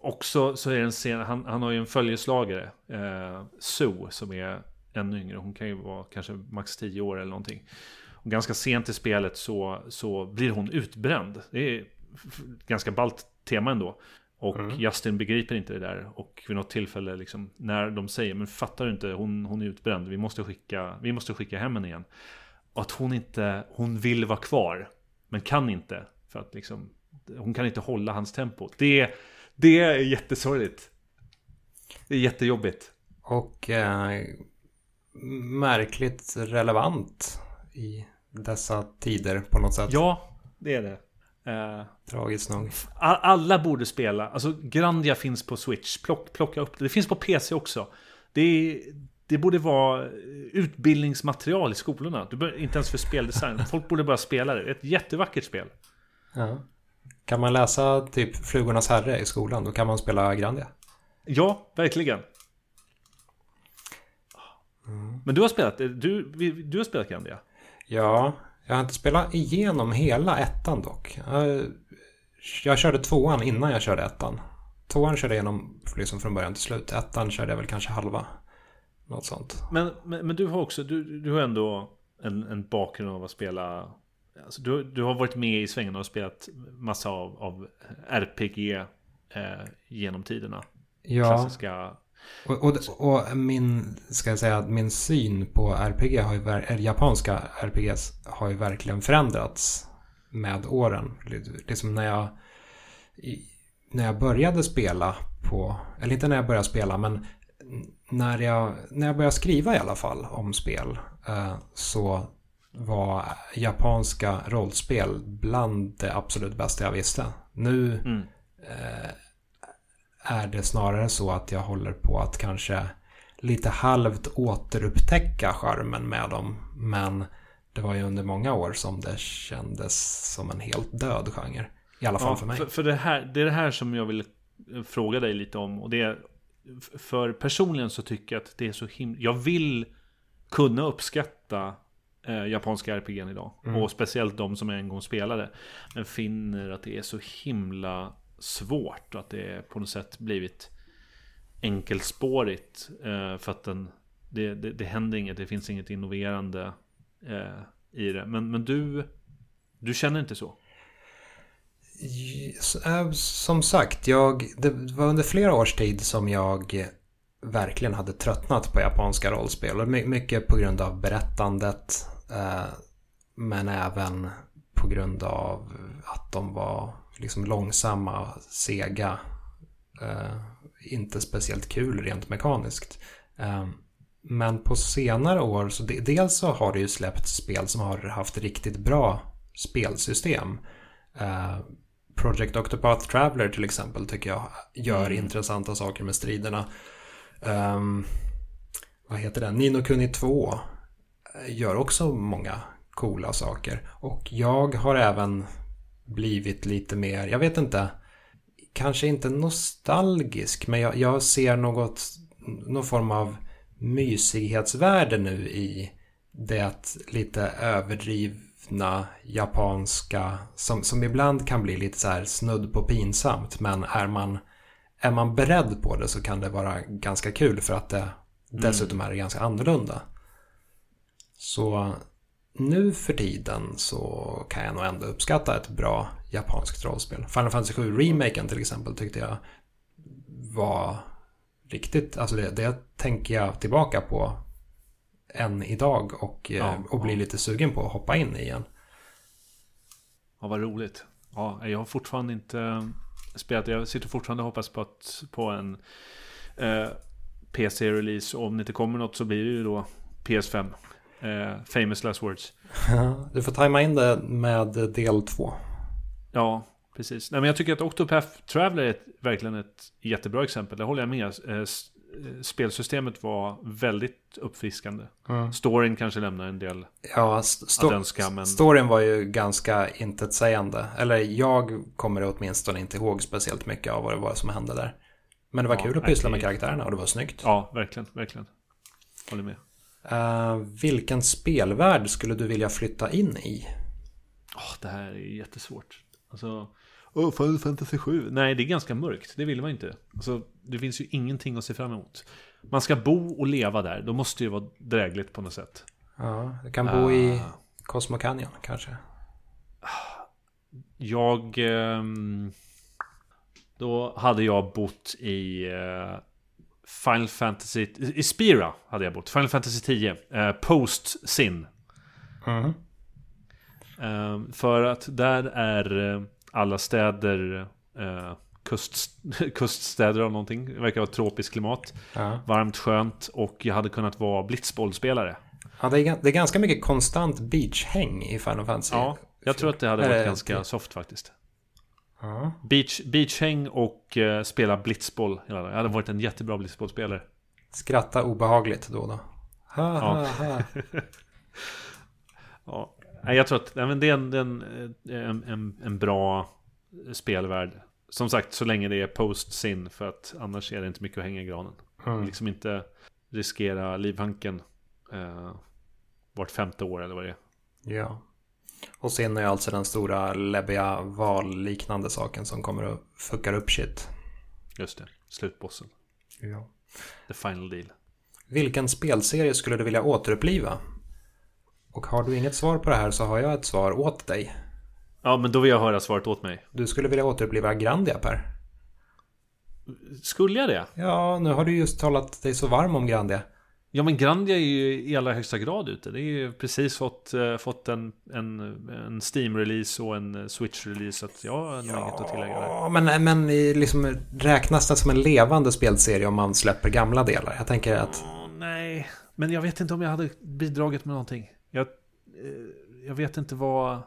också så är det en scen, han, han har ju en följeslagare, uh, Sue, som är ännu yngre. Hon kan ju vara kanske max 10 år eller någonting. Och ganska sent i spelet så, så blir hon utbränd. Det är ganska ballt tema ändå. Och mm. Justin begriper inte det där. Och vid något tillfälle liksom, när de säger Men fattar du inte, hon, hon är utbränd. Vi måste, skicka, vi måste skicka hem henne igen. Och att hon inte, hon vill vara kvar. Men kan inte. För att liksom, hon kan inte hålla hans tempo. Det, det är jättesorgligt. Det är jättejobbigt. Och eh, märkligt relevant i dessa tider på något sätt. Ja, det är det. Eh, Tragiskt nog. Alla borde spela. Alltså Grandia finns på Switch. Plock, plocka upp det. Det finns på PC också. Det, är, det borde vara utbildningsmaterial i skolorna. Du bör, inte ens för speldesign. Folk borde bara spela det. Ett jättevackert spel. Ja. Kan man läsa typ Flugornas Herre i skolan, då kan man spela Grandia. Ja, verkligen. Mm. Men du har spelat, du, du har spelat Grandia? Ja, jag har inte spelat igenom hela ettan dock. Jag, jag körde tvåan innan jag körde ettan. Tvåan körde jag igenom liksom från början till slut. Ettan körde jag väl kanske halva. Något sånt. Men, men, men du har också, du, du har ändå en, en bakgrund av att spela Alltså, du, du har varit med i svängen och spelat massa av, av RPG eh, genom tiderna. Ja. Klassiska och, och, och, min, ska jag säga, min syn på RPG, har ju, japanska RPGs, har ju verkligen förändrats med åren. Liksom när jag, när jag började spela på, eller inte när jag började spela, men när jag, när jag började skriva i alla fall om spel eh, så var japanska rollspel bland det absolut bästa jag visste. Nu mm. eh, är det snarare så att jag håller på att kanske lite halvt återupptäcka charmen med dem. Men det var ju under många år som det kändes som en helt död genre. I alla fall ja, för mig. För, för, det, här, det är det här som jag vill fråga dig lite om. Och det är, för personligen så tycker jag att det är så himla... Jag vill kunna uppskatta eh, japanska RPG idag. Mm. Och speciellt de som jag en gång spelade. Men finner att det är så himla svårt och att det på något sätt blivit enkelspårigt. Eh, för att den, det, det, det händer inget, det finns inget innoverande eh, i det. Men, men du, du känner inte så? Eh, som sagt, jag, det var under flera års tid som jag verkligen hade tröttnat på japanska rollspel. Mycket på grund av berättandet. Men även på grund av att de var liksom långsamma, sega. Eh, inte speciellt kul rent mekaniskt. Eh, men på senare år, så de, dels så har det ju släppt spel som har haft riktigt bra spelsystem. Eh, Project Octopath Traveler till exempel tycker jag gör mm. intressanta saker med striderna. Um, vad heter den? Nino Kuni 2 gör också många coola saker. Och jag har även blivit lite mer, jag vet inte, kanske inte nostalgisk, men jag, jag ser något, någon form av mysighetsvärde nu i det lite överdrivna japanska som, som ibland kan bli lite så här snudd på pinsamt men är man, är man beredd på det så kan det vara ganska kul för att det mm. dessutom är ganska annorlunda. Så nu för tiden så kan jag nog ändå uppskatta ett bra japanskt rollspel. Final Fantasy 7 remaken till exempel tyckte jag var riktigt, alltså det, det tänker jag tillbaka på än idag och, eh, Ja, och blir ja. lite sugen på att hoppa in igen. Ja, vad roligt. Ja, jag har fortfarande inte eh, spelat. Jag sitter fortfarande och hoppas på, att, på en eh, PC-release. Om det inte kommer något så blir det ju då PS5. Eh, famous last words. Du får tajma in det med del 2. Ja, precis. Nej, men jag tycker att Octopath Traveler är ett, verkligen ett jättebra exempel. Det håller jag med. Eh, eh, Spelsystemet var väldigt uppfriskande. Storyn kanske lämnar en del Ja, st- att önska, men storyn var ju ganska intetsägande. Eller jag kommer åtminstone inte ihåg speciellt mycket av vad det var som hände där. Men det var Ja, kul att pyssla med karaktärerna och det var snyggt. ja, verkligen, verkligen. Håller med. Eh, vilken spelvärld skulle du vilja flytta in i? Åh, det här är jättesvårt. Alltså, oh, Final Fantasy 7. Nej, det är ganska mörkt. Det vill man inte. Alltså, det finns ju ingenting att se fram emot. Man ska bo och leva där. Då måste det ju vara drägligt på något sätt. Ja, du kan bo i Ah. Cosmo Canyon kanske. Jag... ehm, då hade jag bott i eh, Final Fantasy... I Spira hade jag bott. Final Fantasy 10. Eh, Post Sin. Mhm. Ehm, för att där är eh, alla städer eh, kust, kuststäder av någonting. Det verkar vara tropiskt klimat. Ja. Varmt, skönt och jag hade kunnat vara blitzbollspelare. Ja, det, är, det är ganska mycket konstant beachhäng i Final Fantasy. Ja, jag tror att det hade varit ganska soft faktiskt. Ja. Beach, beachhäng och eh, spela blitzboll. hela dagen. Jag hade varit en jättebra blitzbollspelare. Skratta obehagligt då och då. Ha, ha, ha. Ja. Nej, jag tror att nej, men det är, en, det är en, eh, en, en, en bra spelvärld. Som sagt, så länge det är post-sin. För att annars är det inte mycket att hänga i granen. Mm. Liksom inte riskera livhanken eh, vart femte år eller vad det är. Ja. Och sen är alltså den stora läbbiga val-liknande saken som kommer att fucka upp shit. Just det, slutbossen. Ja. The final deal. Vilken spelserie skulle du vilja återuppliva? Och har du inget svar på det här så har jag ett svar åt dig. Ja, men då vill jag höra svaret åt mig. Du skulle vilja återuppliva Grandia Per. Skulle jag det? Ja, nu har du just talat dig så varm om Grandia. Ja, men Grandia är ju i allra högsta grad ute. Det är ju precis fått, eh, fått en, en, en Steam-release och en eh, Switch-release. Så att jag har nog inget att tillägga där. Ja, men, men i liksom, räknas det som en levande spelserie om man släpper gamla delar? Jag tänker att... Åh, nej, men jag vet inte om jag hade bidragit med någonting. Jag, eh, jag vet inte vad...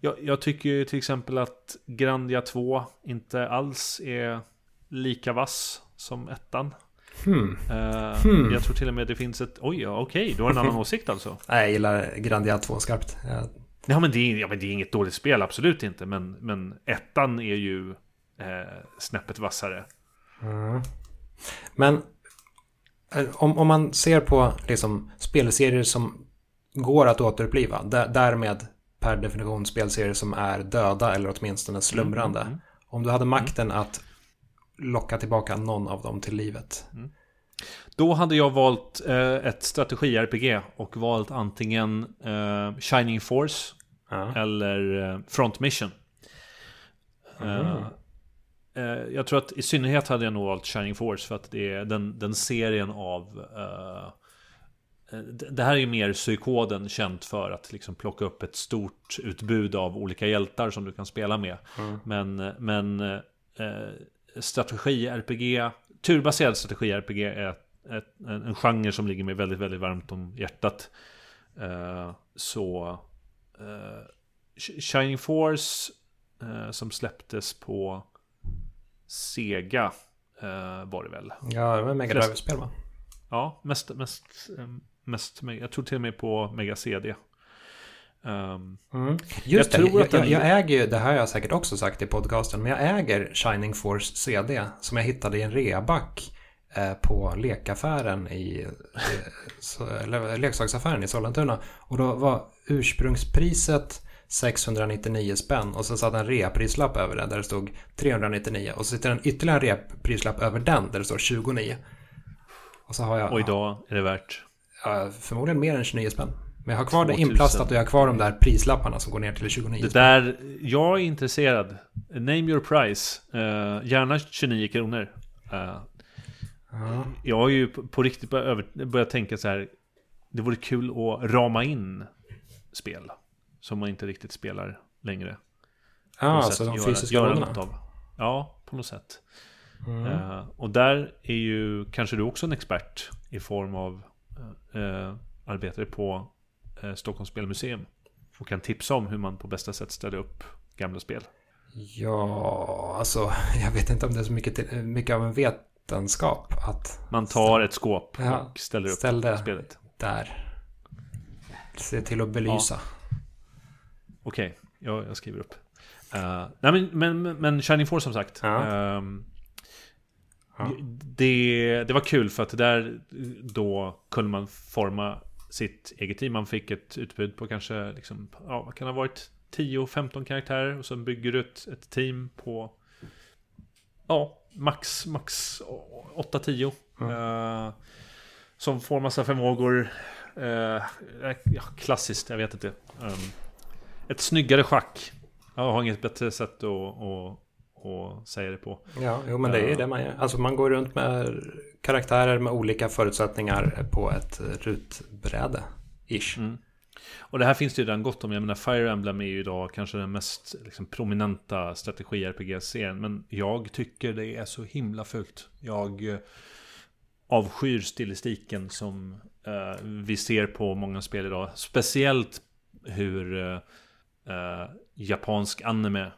Jag, jag tycker ju till exempel att Grandia 2 inte alls är lika vass som ettan. Hmm. Eh, Hmm. Jag tror till och med det finns ett... Oj, ja, okej, du har en annan åsikt alltså. Nej, jag gillar Grandia 2 skarpt. Jag, Ja men, det är, ja, men det är inget dåligt spel, absolut inte. Men, men ettan är ju eh, snäppet vassare. Mm. Men eh, om, om man ser på liksom, spelserier som går att återuppliva, där, därmed per definition spelserier som är döda eller åtminstone slumrande. Mm, mm, Om du hade makten att locka tillbaka någon av dem till livet. Då hade jag valt eh, ett strategi-RPG och valt antingen eh, Shining Force Ja. eller eh, Front Mission. Eh, eh, jag tror att i synnerhet hade jag nog valt Shining Force för att det är den, den serien av eh, det här är ju mer psykoden känt för att liksom plocka upp ett stort utbud av olika hjältar som du kan spela med. Men, men eh, strategi-RPG, turbaserad strategi-RPG är ett, en, en genre som ligger mig väldigt, väldigt varmt om hjärtat. Eh, så Sh- Shining Force eh, som släpptes på Sega var det väl. Ja, det var Mega Drive-spel va? Ja, mest, mest, mest jag tror till och med på Mega CD. Um, Mm. Just Jag det, tror att den- jag, jag äger ju, det här har jag säkert också sagt i podcasten, men jag äger Shining Force CD som jag hittade i en reaback eh, på lekaffären i, eh, så, eller, leksaksaffären i Sollentuna. Och då var ursprungspriset 699 spänn och så satt en reaprislapp över det där det stod 399 och så sitter en ytterligare reaprislapp över den där det står 29. Och så har jag och idag är det värt. ja, förmodligen mer än 29 spänn. Men jag har kvar det 2000. inplastat och jag har kvar de där prislapparna som går ner till 29. Det där, jag är intresserad. Name your price. Uh, gärna 29 kronor. Uh, Ja. jag har ju på, på riktigt börjat, tänka så här. Det vore kul att rama in spel. Som man inte riktigt spelar längre. Ja, något alltså de göra- fysiska göra rollerna. något av. Ja, på något sätt. Mm. Eh, och där är ju kanske du också en expert i form av uh, arbetare på uh, Stockholms spelmuseum. Och kan tipsa om hur man på bästa sätt ställer upp gamla spel. Ja, alltså jag vet inte om det är så mycket, till, mycket av en vetenskap att Man tar ett skåp Ja, och ställer upp ställ det spelet. där. Se till att belysa. Okej, jag, jag skriver upp. Eh, nej men, men, men Shining Force som sagt. Ja. Ja. det, det var kul för att där då kunde man forma sitt eget team. Man fick ett utbud på kanske, liksom, ja, vad kan ha varit? 10-15 karaktärer och så bygger du ett, ett team på Ja, max, max 8-10 Eh, Som får massa förmågor ja, Klassiskt, jag vet inte Ehm, Ett snyggare schack Jag har inget bättre sätt att, att, att säga det på Ja, jo men det är ju Ja. det man gör. Alltså man går runt med karaktärer med olika förutsättningar på ett rutbräde. Ish. Mm. Och det här finns det ju redan gott om. Jag menar Fire Emblem är ju idag kanske den mest liksom, prominenta strategi-RPG-serien. Men jag tycker det är så himla fult. Jag eh, avskyr stilistiken som eh, vi ser på många spel idag. Speciellt hur eh, eh, japansk anime,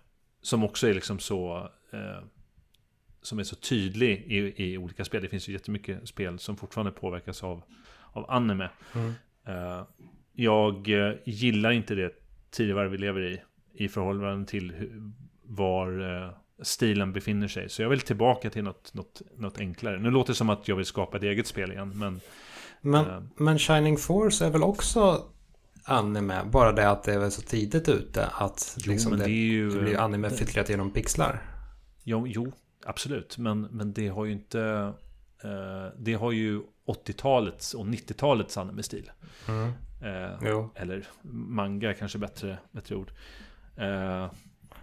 som också är liksom så... Eh, som är så tydlig i, i olika spel. Det finns ju jättemycket spel som fortfarande påverkas av, av anime. Mm. Eh, jag eh, gillar inte det tidigare vi lever i. I förhållande till hur, var eh, stilen befinner sig. Så jag vill tillbaka till något, något, något enklare. Nu låter det som att jag vill skapa ett eget spel igen. Men Men, Eh. men Shining Force är väl också anime? Bara det att det är väl så tidigt ute att Jo, liksom det, det är ju- det blir anime filtrerat genom pixlar. jo, jo absolut. Men, men det har ju inte... Eh, det har ju 80-talets och 90-talets anime-stil. Mm. Eh, eller manga kanske bättre, bättre ord. Eh,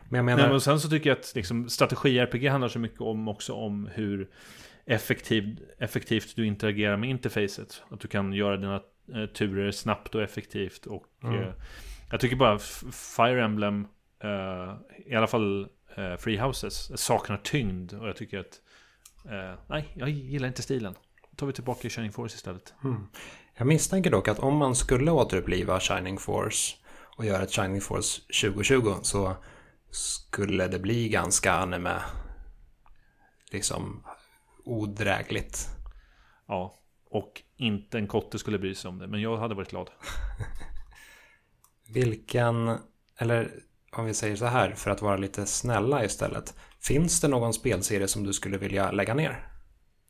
men jag menar... Nej, men sen så tycker jag att liksom, strategi-RPG handlar så mycket om också om hur effektiv, effektivt du interagerar med interfacet. Att du kan göra dina turer snabbt och effektivt. Och Mm. eh, jag tycker bara Fire Emblem, eh, i alla fall eh, Free Houses, saknar tyngd. Och jag tycker att, eh, nej, jag gillar inte stilen. Då tar vi tillbaka Shining Force istället. Mm. Jag misstänker dock att om man skulle återuppliva Shining Force och göra ett Shining Force 2020 så skulle det bli ganska anime liksom odrägligt. Ja, och inte en kotte skulle bry sig om det. Men jag hade varit glad. Vilken, eller om vi säger så här för att vara lite snälla istället. Finns det någon spelserie som du skulle vilja lägga ner?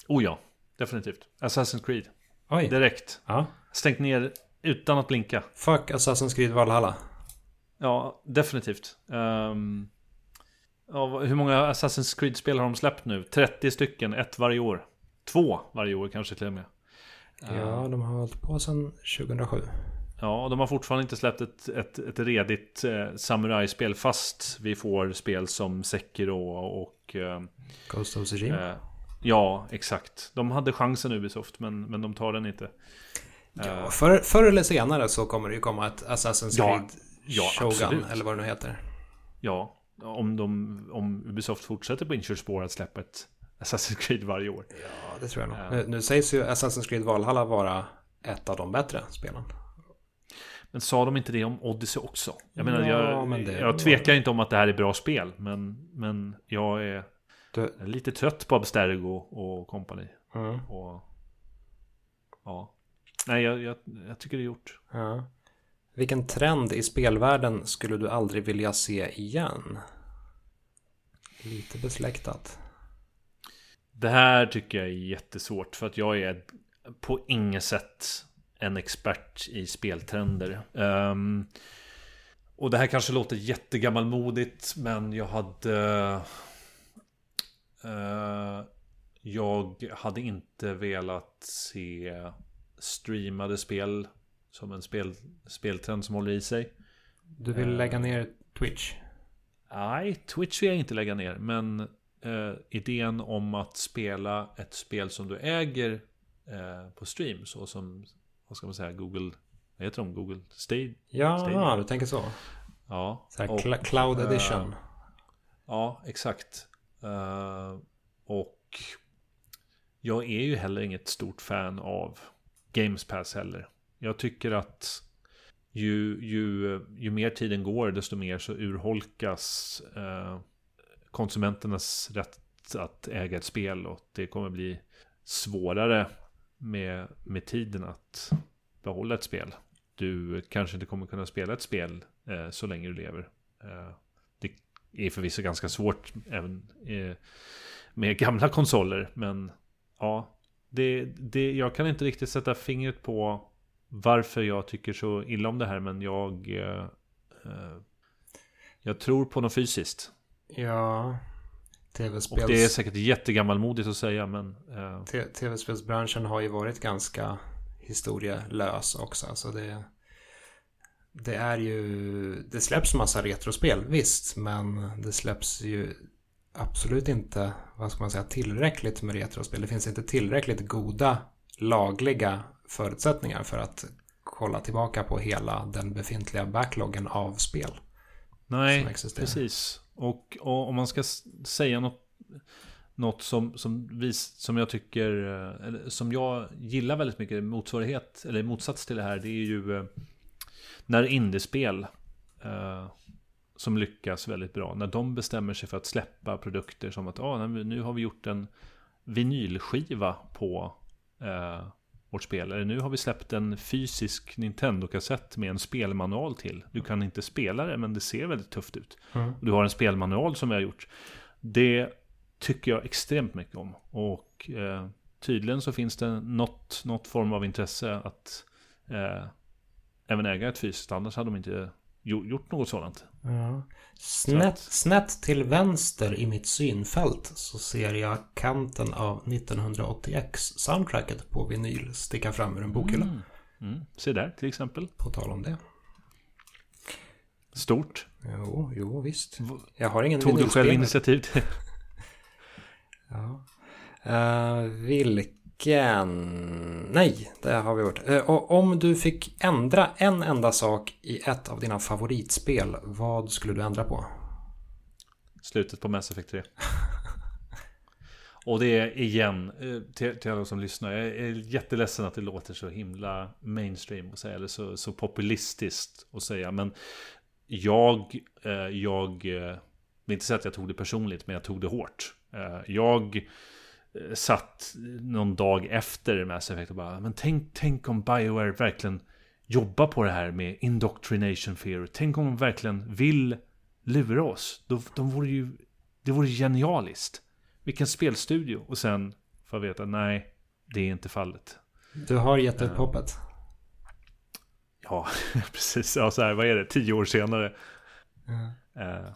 Oh ja, definitivt. Assassin's Creed. Oj, Direkt. ja. Stängt ner utan att blinka. Fuck Assassin's Creed Valhalla. Ja, definitivt. Ehm, ja, hur många Assassin's Creed-spel har de släppt nu? 30 stycken, ett varje år. Två varje år kanske till och med. Ja, de har hållit på sedan 2007. Ja, de har fortfarande inte släppt ett, ett, ett redigt eh, samurajspel fast vi får spel som Sekiro och... Eh, Ghost of Tsushima. eh, ja, exakt. De hade chansen Ubisoft, men, men de tar den inte. Ja, förr, förr eller senare så kommer det ju komma ett Assassin's Ja, Creed ja, Shogun, absolut. eller vad det nu heter. Ja, om, de, om Ubisoft fortsätter på inkörspår att släppa ett Assassin's Creed varje år. Ja, det tror jag nog. Ja. Nu, nu sägs ju Assassin's Creed Valhalla vara ett av de bättre spelen. Men sa de inte det om Odyssey också? Jag menar, Ja, jag, men det- jag tvekar inte om att det här är bra spel. Men, men jag är Du, lite trött på Abstergo och kompani. mm, Och, ja. Nej, jag, jag, jag tycker det är gjort. ja. Vilken trend i spelvärlden skulle du aldrig vilja se igen? Lite besläktat. Det här tycker jag är jättesvårt. För att jag är på inget sätt en expert i speltrender. Ehm, och det här kanske låter jättegammalmodigt. Men jag hade... eh, jag hade inte velat se streamade spel som en spel, speltrend som håller i sig. Du vill Eh. lägga ner Twitch? Nej, Twitch vill jag inte lägga ner. Men eh, idén om att spela ett spel som du äger eh, på stream. Så som, vad ska man säga, Google, vad heter de? Google Stage? Ja, Stadia. du tänker så. Ja. så och, cl- cloud eh, edition. Ja, exakt. Eh, och jag är ju heller inget stort fan av Games Pass heller. Jag tycker att ju, ju, ju mer tiden går, desto mer så urholkas eh, konsumenternas rätt att äga ett spel. Och det kommer bli svårare med, med tiden att behålla ett spel. Du kanske inte kommer kunna spela ett spel eh, så länge du lever. Eh, det är förvisso ganska svårt även eh, med gamla konsoler. Men ja, det, det, jag kan inte riktigt sätta fingret på varför jag tycker så illa om det här. Men jag, eh, eh jag tror på något fysiskt. Ja, Och det är tv-spels... säkert jättegammalmodigt att säga. Men eh, tv-spelsbranschen har ju varit ganska historielös också. Så det, det är ju... Det släpps massa retrospel, visst. Men det släpps ju absolut inte, vad ska man säga, tillräckligt med retrospel. Det finns inte tillräckligt goda lagliga förutsättningar för att kolla tillbaka på hela den befintliga backloggen av spel. nej, precis. Och, och om man ska säga något något som, som, vis, som jag tycker, eh, eller som jag gillar väldigt mycket, motsvarighet, eller motsats till det här, det är ju eh, när indiespel eh, som lyckas väldigt bra, när de bestämmer sig för att släppa produkter som att ah, nu har vi gjort en vinylskiva på eh, vårt spel, eller nu har vi släppt en fysisk Nintendo-kassett med en spelmanual till. Du kan inte spela det, men det ser väldigt tufft ut. Mm. Du har en spelmanual som vi har gjort. Det tycker jag extremt mycket om. Och eh, tydligen så finns det något, något form av intresse att eh, även äga ett fysiskt. Annars hade de inte gjort något sådant. Ja. Snett, snett till vänster i mitt synfält så ser jag kanten av 1980X-soundtracket på vinyl sticka fram ur en bokhylla. Mm. Mm. Se där till exempel. På tal om det. Stort. Jo, jo visst. Jag har ingen Tog du själv initiativ till Ja. Eh, vilken... Nej, det har vi gjort. Eh, och om du fick ändra en enda sak i ett av dina favoritspel, vad skulle du ändra på? slutet på Mass Effect 3? Och det är igen, eh, till, till alla som lyssnar, jag är jätteledsen att det låter så himla mainstream och säga, eller så, så populistiskt att säga, men jag, eh, jag vill inte säga att jag tog det personligt, men jag tog det hårt. Jag satt någon dag efter Mass Effect och bara, men tänk, tänk om Bioware verkligen jobbar på det här med indoctrination fear. Tänk om de verkligen vill lura oss. De, de vore ju, det vore genialiskt. Vilken spelstudio. Och sen får jag veta, nej, det är inte fallet. Du har gett upp hoppet. Ja, precis. Ja, så här, vad är det? Tio år senare. Eh,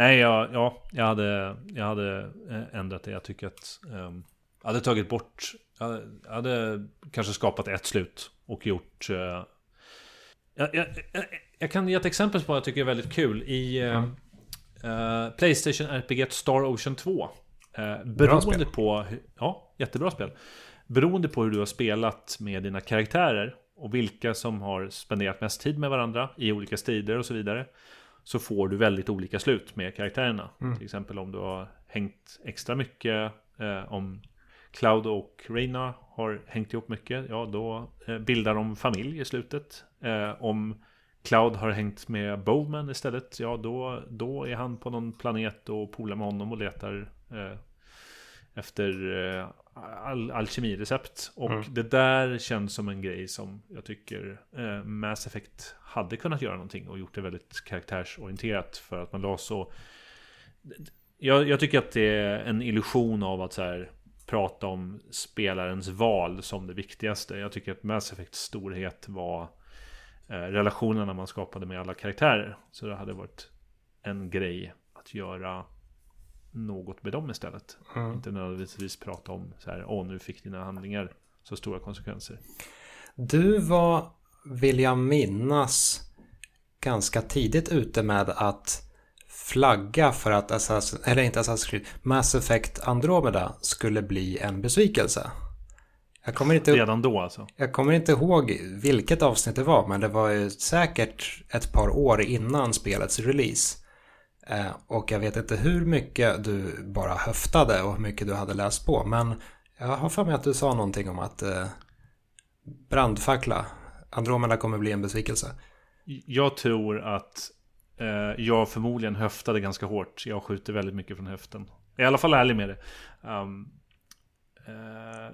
nej, ja, ja, jag hade, jag hade eh, ändrat det. Jag tycker att ehm, jag hade tagit bort, jag hade, jag hade kanske skapat ett slut och gjort... eh, jag, jag, jag, jag kan ge ett exempel på vad jag tycker är väldigt kul. I eh, eh, Playstation RPG Star Ocean 2. Eh, beroende på... Ja, jättebra spel. Beroende på hur du har spelat med dina karaktärer och vilka som har spenderat mest tid med varandra i olika strider och så vidare. Så får du väldigt olika slut med karaktärerna. Till exempel om du har hängt extra mycket, eh, om Cloud och Reina har hängt ihop mycket, ja då eh, bildar de familj i slutet. Eh, om Cloud har hängt med Bowman istället, ja då, då är han på någon planet och polar med honom och letar eh, efter eh, al alkemirecept. Och Mm. det där känns som en grej som jag tycker eh, Mass Effect hade kunnat göra någonting och gjort det väldigt karaktärsorienterat för att man la så... Jag, jag tycker att det är en illusion av att så här, prata om spelarens val som det viktigaste. Jag tycker att Mass Effects storhet var eh, relationerna man skapade med alla karaktärer. Så det hade varit en grej att göra något med dem istället. Mm. Inte nödvändigtvis prata om så här, åh nu fick dina handlingar så stora konsekvenser. Du var vill jag minnas, ganska tidigt ute med att flagga för att Assassin, eller inte Assassin's Creed, Mass Effect Andromeda skulle bli en besvikelse. Jag kommer, inte, Redan då alltså? jag kommer inte ihåg vilket avsnitt det var, men det var ju säkert ett par år innan spelets release. Eh, och jag vet inte hur mycket du bara höftade och hur mycket du hade läst på, men jag har för mig att du sa någonting om att eh, brandfackla, Andromeda kommer bli en besvikelse. Jag tror att eh, jag förmodligen höftade ganska hårt. Jag skjuter väldigt mycket från höften. Jag är i alla fall ärlig med det. Ehm,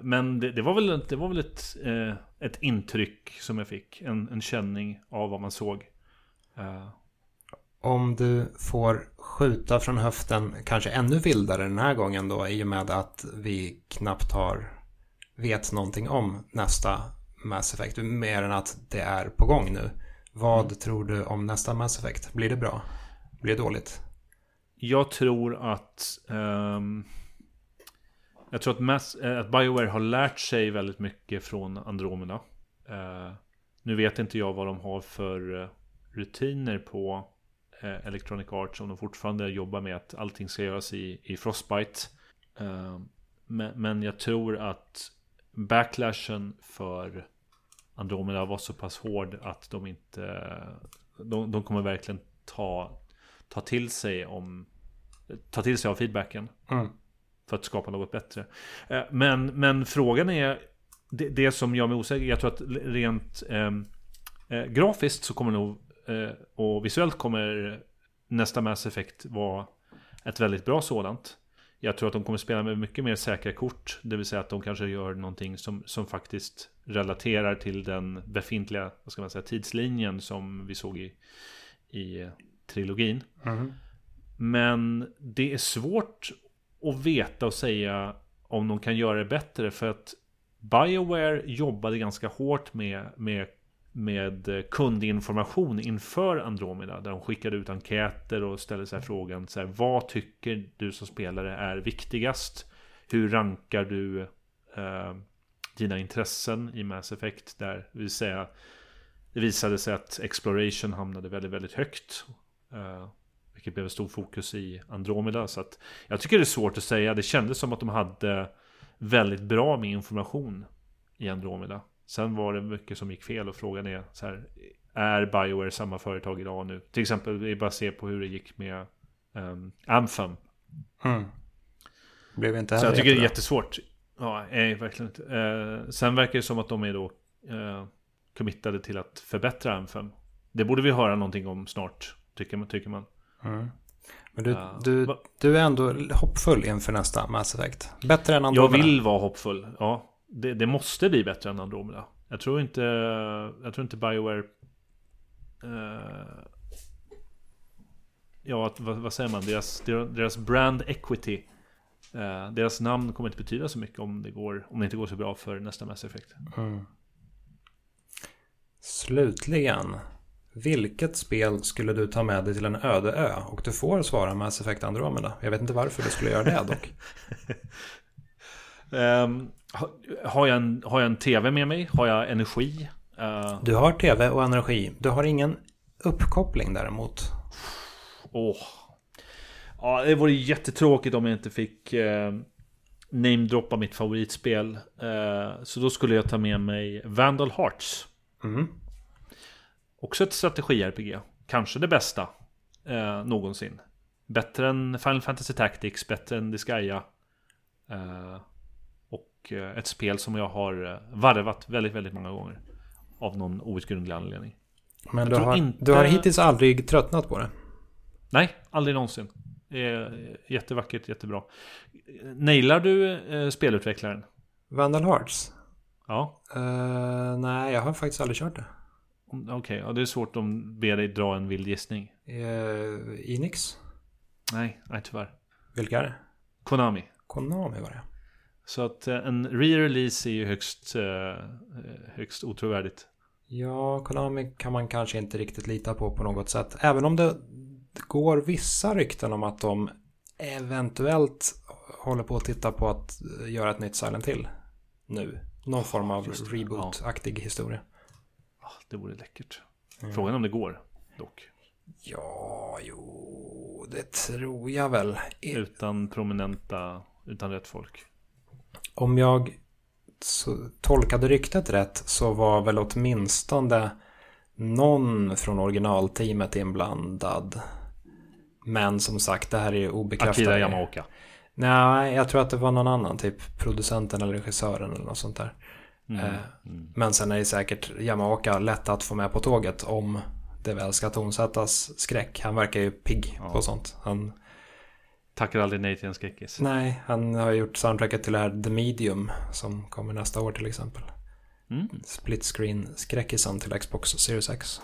men det, var väl, det var väl ett, ett intryck som jag fick. En, en känning av vad man såg. Om du får skjuta från höften kanske ännu vildare den här gången då i och med att vi knappt har vet någonting om nästa Mass Effect. Mer än att det är på gång nu. Vad mm. tror du om nästa Mass Effect? Blir det bra? Blir det dåligt? Jag tror att um, Jag tror att, Mass, äh, att Bioware har lärt sig väldigt mycket från Andromeda. Uh, nu vet inte jag vad de har för uh, rutiner på Electronic Arts. Om de fortfarande jobbar med att allting ska göras i, i Frostbite. Ehm, men, men jag tror att backlashen för Andromeda var så pass hård att de inte de, de kommer verkligen ta Ta till sig om Ta till sig av feedbacken mm. För att skapa något bättre eh, Men, men frågan är det, det som gör mig osäker Jag tror att rent eh, eh, Grafiskt så kommer nog eh, Och visuellt kommer Nästa Mass Effect vara Ett väldigt bra sådant jag tror att de kommer spela med mycket mer säkra kort. Det vill säga att de kanske gör någonting som, som faktiskt relaterar till den befintliga vad ska man säga, tidslinjen som vi såg i, i trilogin. Mm. Men det är svårt att veta och säga om de kan göra det bättre. För att Bioware jobbade ganska hårt med, med med eh, kundinformation inför Andromeda. Där de skickade ut enkäter och ställde sig frågan så här, Vad tycker du som spelare är viktigast? Hur rankar du eh, dina intressen i Mass Effect? Där vill säga Det visade sig att Exploration hamnade väldigt, väldigt högt. Eh, vilket blev stor fokus i Andromeda. Så att jag tycker det är svårt att säga. Det kändes som att de hade väldigt bra med information i Andromeda. Sen var det mycket som gick fel och frågan är så här, Är Bioware samma företag idag nu? Till exempel, vi bara se på hur det gick med um, Anthem. Mm. Blev inte Så jag tycker det är jättesvårt. Ja, nej, verkligen inte. Uh, sen verkar det som att de är då uh, committade till att förbättra Anthem. Det borde vi höra någonting om snart, tycker man. Tycker man. Mm. Men du, uh, du, du är ändå hoppfull inför nästa Mass Effect. Bättre än Andromeda. Jag vill vara hoppfull, ja det, det, måste bli bättre än Andromeda. Jag tror inte, jag tror inte Bioware... Uh, ja, vad, vad, säger man? Deras, deras brand equity. Uh, deras namn kommer inte betyda så mycket om det, går, om det inte går så bra för nästa Mass Effect. Mm. Slutligen. Vilket spel skulle du ta med dig till en öde ö? Och du får svara Mass Effect Andromeda. Jag vet inte varför du skulle göra det dock. um, har jag, en, har jag en tv med mig? Har jag energi? Uh... Du har tv och energi. Du har ingen uppkoppling däremot. Åh. Oh. Ja, det vore jättetråkigt om jag inte fick eh, namedroppa mitt favoritspel. Eh, så då skulle jag ta med mig Vandal Hearts. Mm. Också ett strategi-RPG. Kanske det bästa eh, någonsin. Bättre än Final Fantasy Tactics, bättre än Disgaea. Eh, Eh, ett spel som jag har eh, varvat väldigt, väldigt många gånger. Av någon outgrundlig anledning. Men du har, inte... du har hittills aldrig tröttnat på det? Nej, aldrig någonsin. Jättevackert, jättebra. Nailar du eh, spelutvecklaren? Vandal Hearts? Ja. Uh, nej, jag har faktiskt aldrig kört det. Okej, okay, ja, det är svårt att be dig dra en vild gissning. Uh, Enix? Nej, nej tyvärr. Vilka är det? Konami. Konami var det. Så att eh, en re-release är ju högst, eh, högst otrovärdigt. Ja, Konami kan man kanske inte riktigt lita på på något sätt. Även om det går vissa rykten om att de eventuellt håller på att titta på att göra ett nytt Silent Hill nu. Någon form av reboot-aktig ja. historia. Ah, det vore läckert. Mm. Frågan om det går dock. Ja, jo, det tror jag väl. Utan prominenta, utan rätt folk. Om jag tolkade ryktet rätt så var väl åtminstone någon från originalteamet inblandad. Men som sagt, det här är ju obekräftat. Akira Yamaoka. Nej, jag tror att det var någon annan, typ producenten eller regissören eller något sånt där. Mm. Eh, mm. Men sen är det säkert Yamaoka lätt att få med på tåget om det väl ska tonsättas skräck. Han verkar ju pigg ja. på sånt. Han... Tackar aldrig nej till en skräckis. Nej, han har gjort soundtracket till det här The Medium som kommer nästa år till exempel. Mm. Split screen skräckisen till Xbox Series X.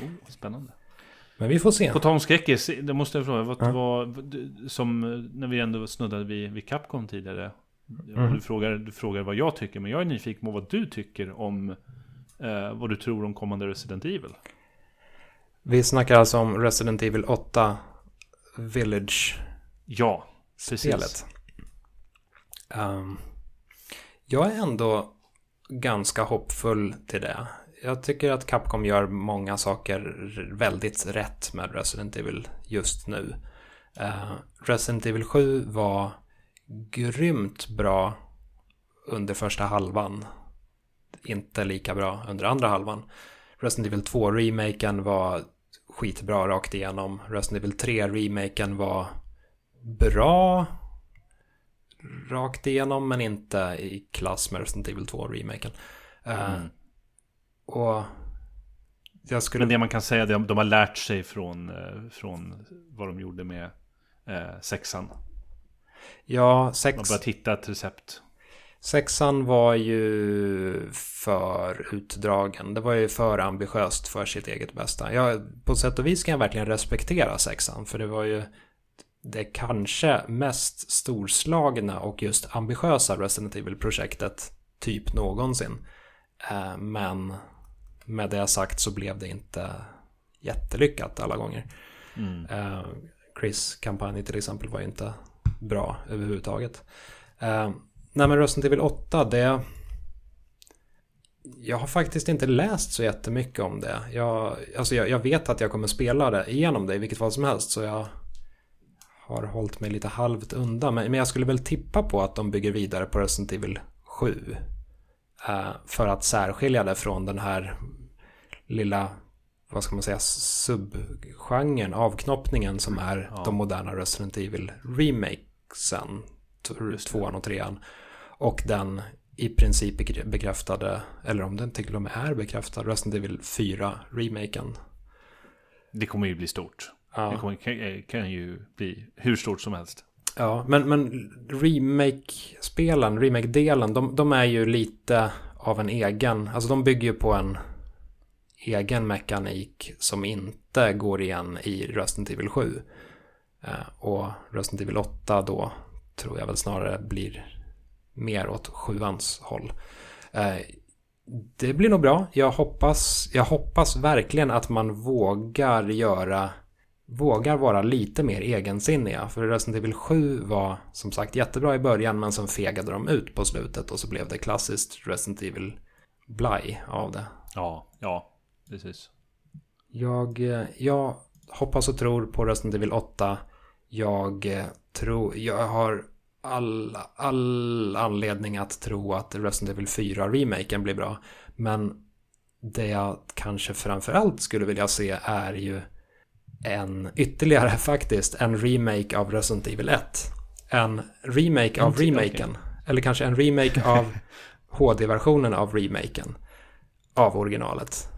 Oh, spännande. Men vi får se. På tal om skräckis, det måste jag fråga. Vad, ja. vad, som när vi ändå snuddade vid, vid Capcom tidigare. Mm. Du, frågar, du frågar vad jag tycker, men jag är nyfiken på vad du tycker om eh, vad du tror om kommande Resident Evil. Vi snackar alltså om Resident Evil 8 Village. Ja, precis. Spelet. Um, jag är ändå ganska hoppfull till det. Jag tycker att Capcom gör många saker väldigt rätt med Resident Evil just nu. Uh, Resident Evil 7 var grymt bra under första halvan. Inte lika bra under andra halvan. Resident Evil 2-remaken var skitbra rakt igenom. Resident Evil 3-remaken var bra rakt igenom men inte i klass med Resident Evil 2-remaken. Eh, mm. Uh, och jag skulle... Men det man kan säga är att de har lärt sig från, eh, från vad de gjorde med eh, sexan. Ja, sex... Man börjat hitta ett recept. Sexan var ju för utdragen. Det var ju för ambitiöst för sitt eget bästa. Jag, på sätt och vis kan jag verkligen respektera sexan. För det var ju det kanske mest storslagna och just ambitiösa Resident Evil-projektet typ någonsin. Eh, men med det sagt så blev det inte jättelyckat alla gånger. Mm. Eh, Chris kampanj till exempel var ju inte bra överhuvudtaget. Eh, nej men Resident Evil 8 det... Jag har faktiskt inte läst så jättemycket om det. Jag, alltså jag, jag vet att jag kommer spela det igenom det i vilket fall som helst så jag har hållit mig lite halvt undan. Men, men jag skulle väl tippa på att de bygger vidare på Resident Evil 7. Eh, för att särskilja det från den här lilla, vad ska man säga, subgenren, avknoppningen som är ja. de moderna Resident Evil remakesen, tvåan och trean. Och den i princip bekräftade, eller om den till och med är bekräftad, Resident Evil 4-remaken. Det kommer ju bli stort. Ja. Det kommer, kan, kan ju bli hur stort som helst. Ja, men, men remake-spelen, remake-delen, de, de, är ju lite av en egen, alltså de bygger ju på en egen mekanik som inte går igen i Resident Evil 7. Eh, och Resident Evil 8 då tror jag väl snarare blir mer åt sjuans håll. Eh, det blir nog bra. Jag hoppas, jag hoppas verkligen att man vågar göra vågar vara lite mer egensinniga. För Resident Evil 7 var som sagt jättebra i början men sen fegade de ut på slutet och så blev det klassiskt Resident Evil Bly av det. Ja, ja, precis. Jag, eh, jag hoppas och tror på Resident Evil 8. Jag eh, tror, jag har all, all anledning att tro att Resident Evil 4-remaken blir bra. Men det jag kanske framförallt skulle vilja se är ju en ytterligare faktiskt, en remake av Resident Evil 1. En remake av remaken. Okay. Eller kanske en remake av HD-versionen av remaken. Av originalet.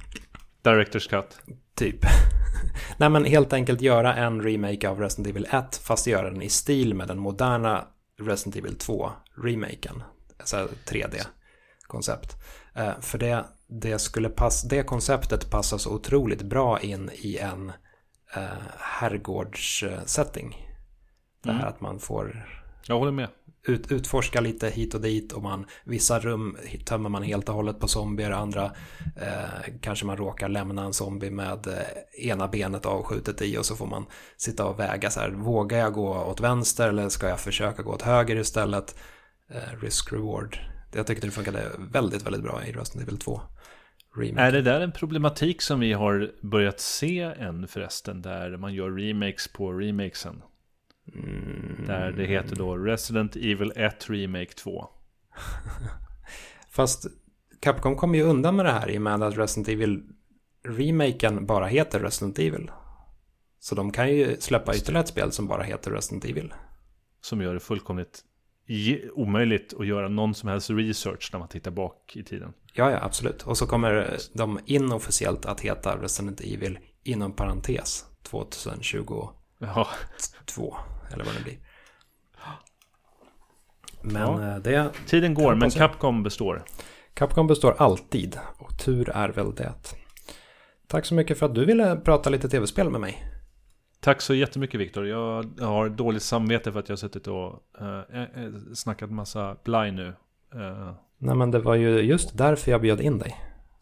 Directors cut. Typ. Nej men helt enkelt göra en remake av Resident Evil 1 fast göra den i stil med den moderna Resident Evil 2-remaken. Alltså 3D-koncept. Uh, för det, det, skulle pass, det konceptet passar så otroligt bra in i en uh, herrgårdssetting. Det här mm. att man får... Jag håller med ut, utforska lite hit och dit och man, vissa rum tömmer man helt och hållet på zombier, andra eh, kanske man råkar lämna en zombie med eh, ena benet avskjutet i och så får man sitta och väga så här, vågar jag gå åt vänster eller ska jag försöka gå åt höger istället? Eh, risk reward. Jag tyckte det funkade väldigt, väldigt bra i Resident Evil 2. Remake. Är det där en problematik som vi har börjat se än förresten? Där man gör remakes på remakesen? Mm. Där det heter då Resident Evil 1 Remake 2. Fast Capcom kommer ju undan med det här i och med att Resident Evil-remaken bara heter Resident Evil. Så de kan ju släppa ytterligare ett spel som bara heter Resident Evil. Som gör det fullkomligt omöjligt att göra någon som helst research när man tittar bak i tiden. Ja, ja, absolut. Och så kommer de inofficiellt att heta Resident Evil inom parentes 2022, Ja, eller vad det blir. Men Ja. eh, det, tiden går, men. Capcom består. Capcom består alltid och tur är väl det. Tack så mycket för att du ville prata lite tv-spel med mig. Tack så jättemycket Viktor. Jag har dåligt samvete för att jag har suttit och eh, eh, snackat massa blaj nu. Eh, Nej, men det var ju just därför jag bjöd in dig.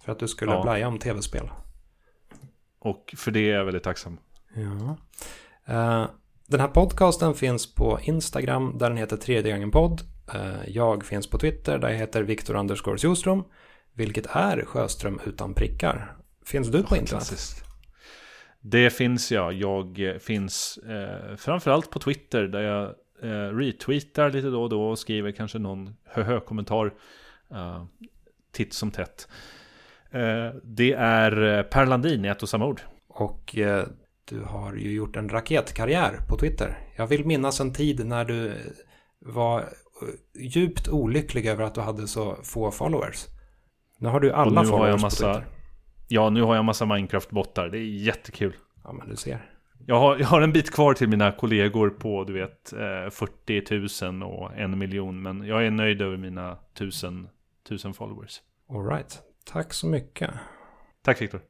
För att du skulle Ja. blaja om tv-spel. och för det är jag väldigt tacksam. Ja. Eh, Den här podcasten finns på Instagram där den heter tredje gången podd. Eh, Jag finns på Twitter där jag heter Viktor Underscore Sjoström. Vilket är Sjöström utan prickar. Finns du på internet? Klassiskt. Det finns jag. Jag eh, finns eh, framförallt på Twitter där jag eh, retweetar lite då och då och skriver kanske någon höhö-kommentar eh, titt som tätt. Eh, det är eh, Per Landin i ett och samma ord. Och eh, du har ju gjort en raketkarriär på Twitter. Jag vill minnas en tid när du var djupt olycklig över att du hade så få followers. Nu har du alla nu followers jag på massa, Twitter. ja, nu har jag massa Minecraft-bottar. Det är jättekul. Ja, men du ser. Jag har, jag har en bit kvar till mina kollegor på du vet eh, 40 000 och en miljon. Men jag är nöjd över mina tusen, tusen followers. All right. Tack så mycket. Tack Viktor.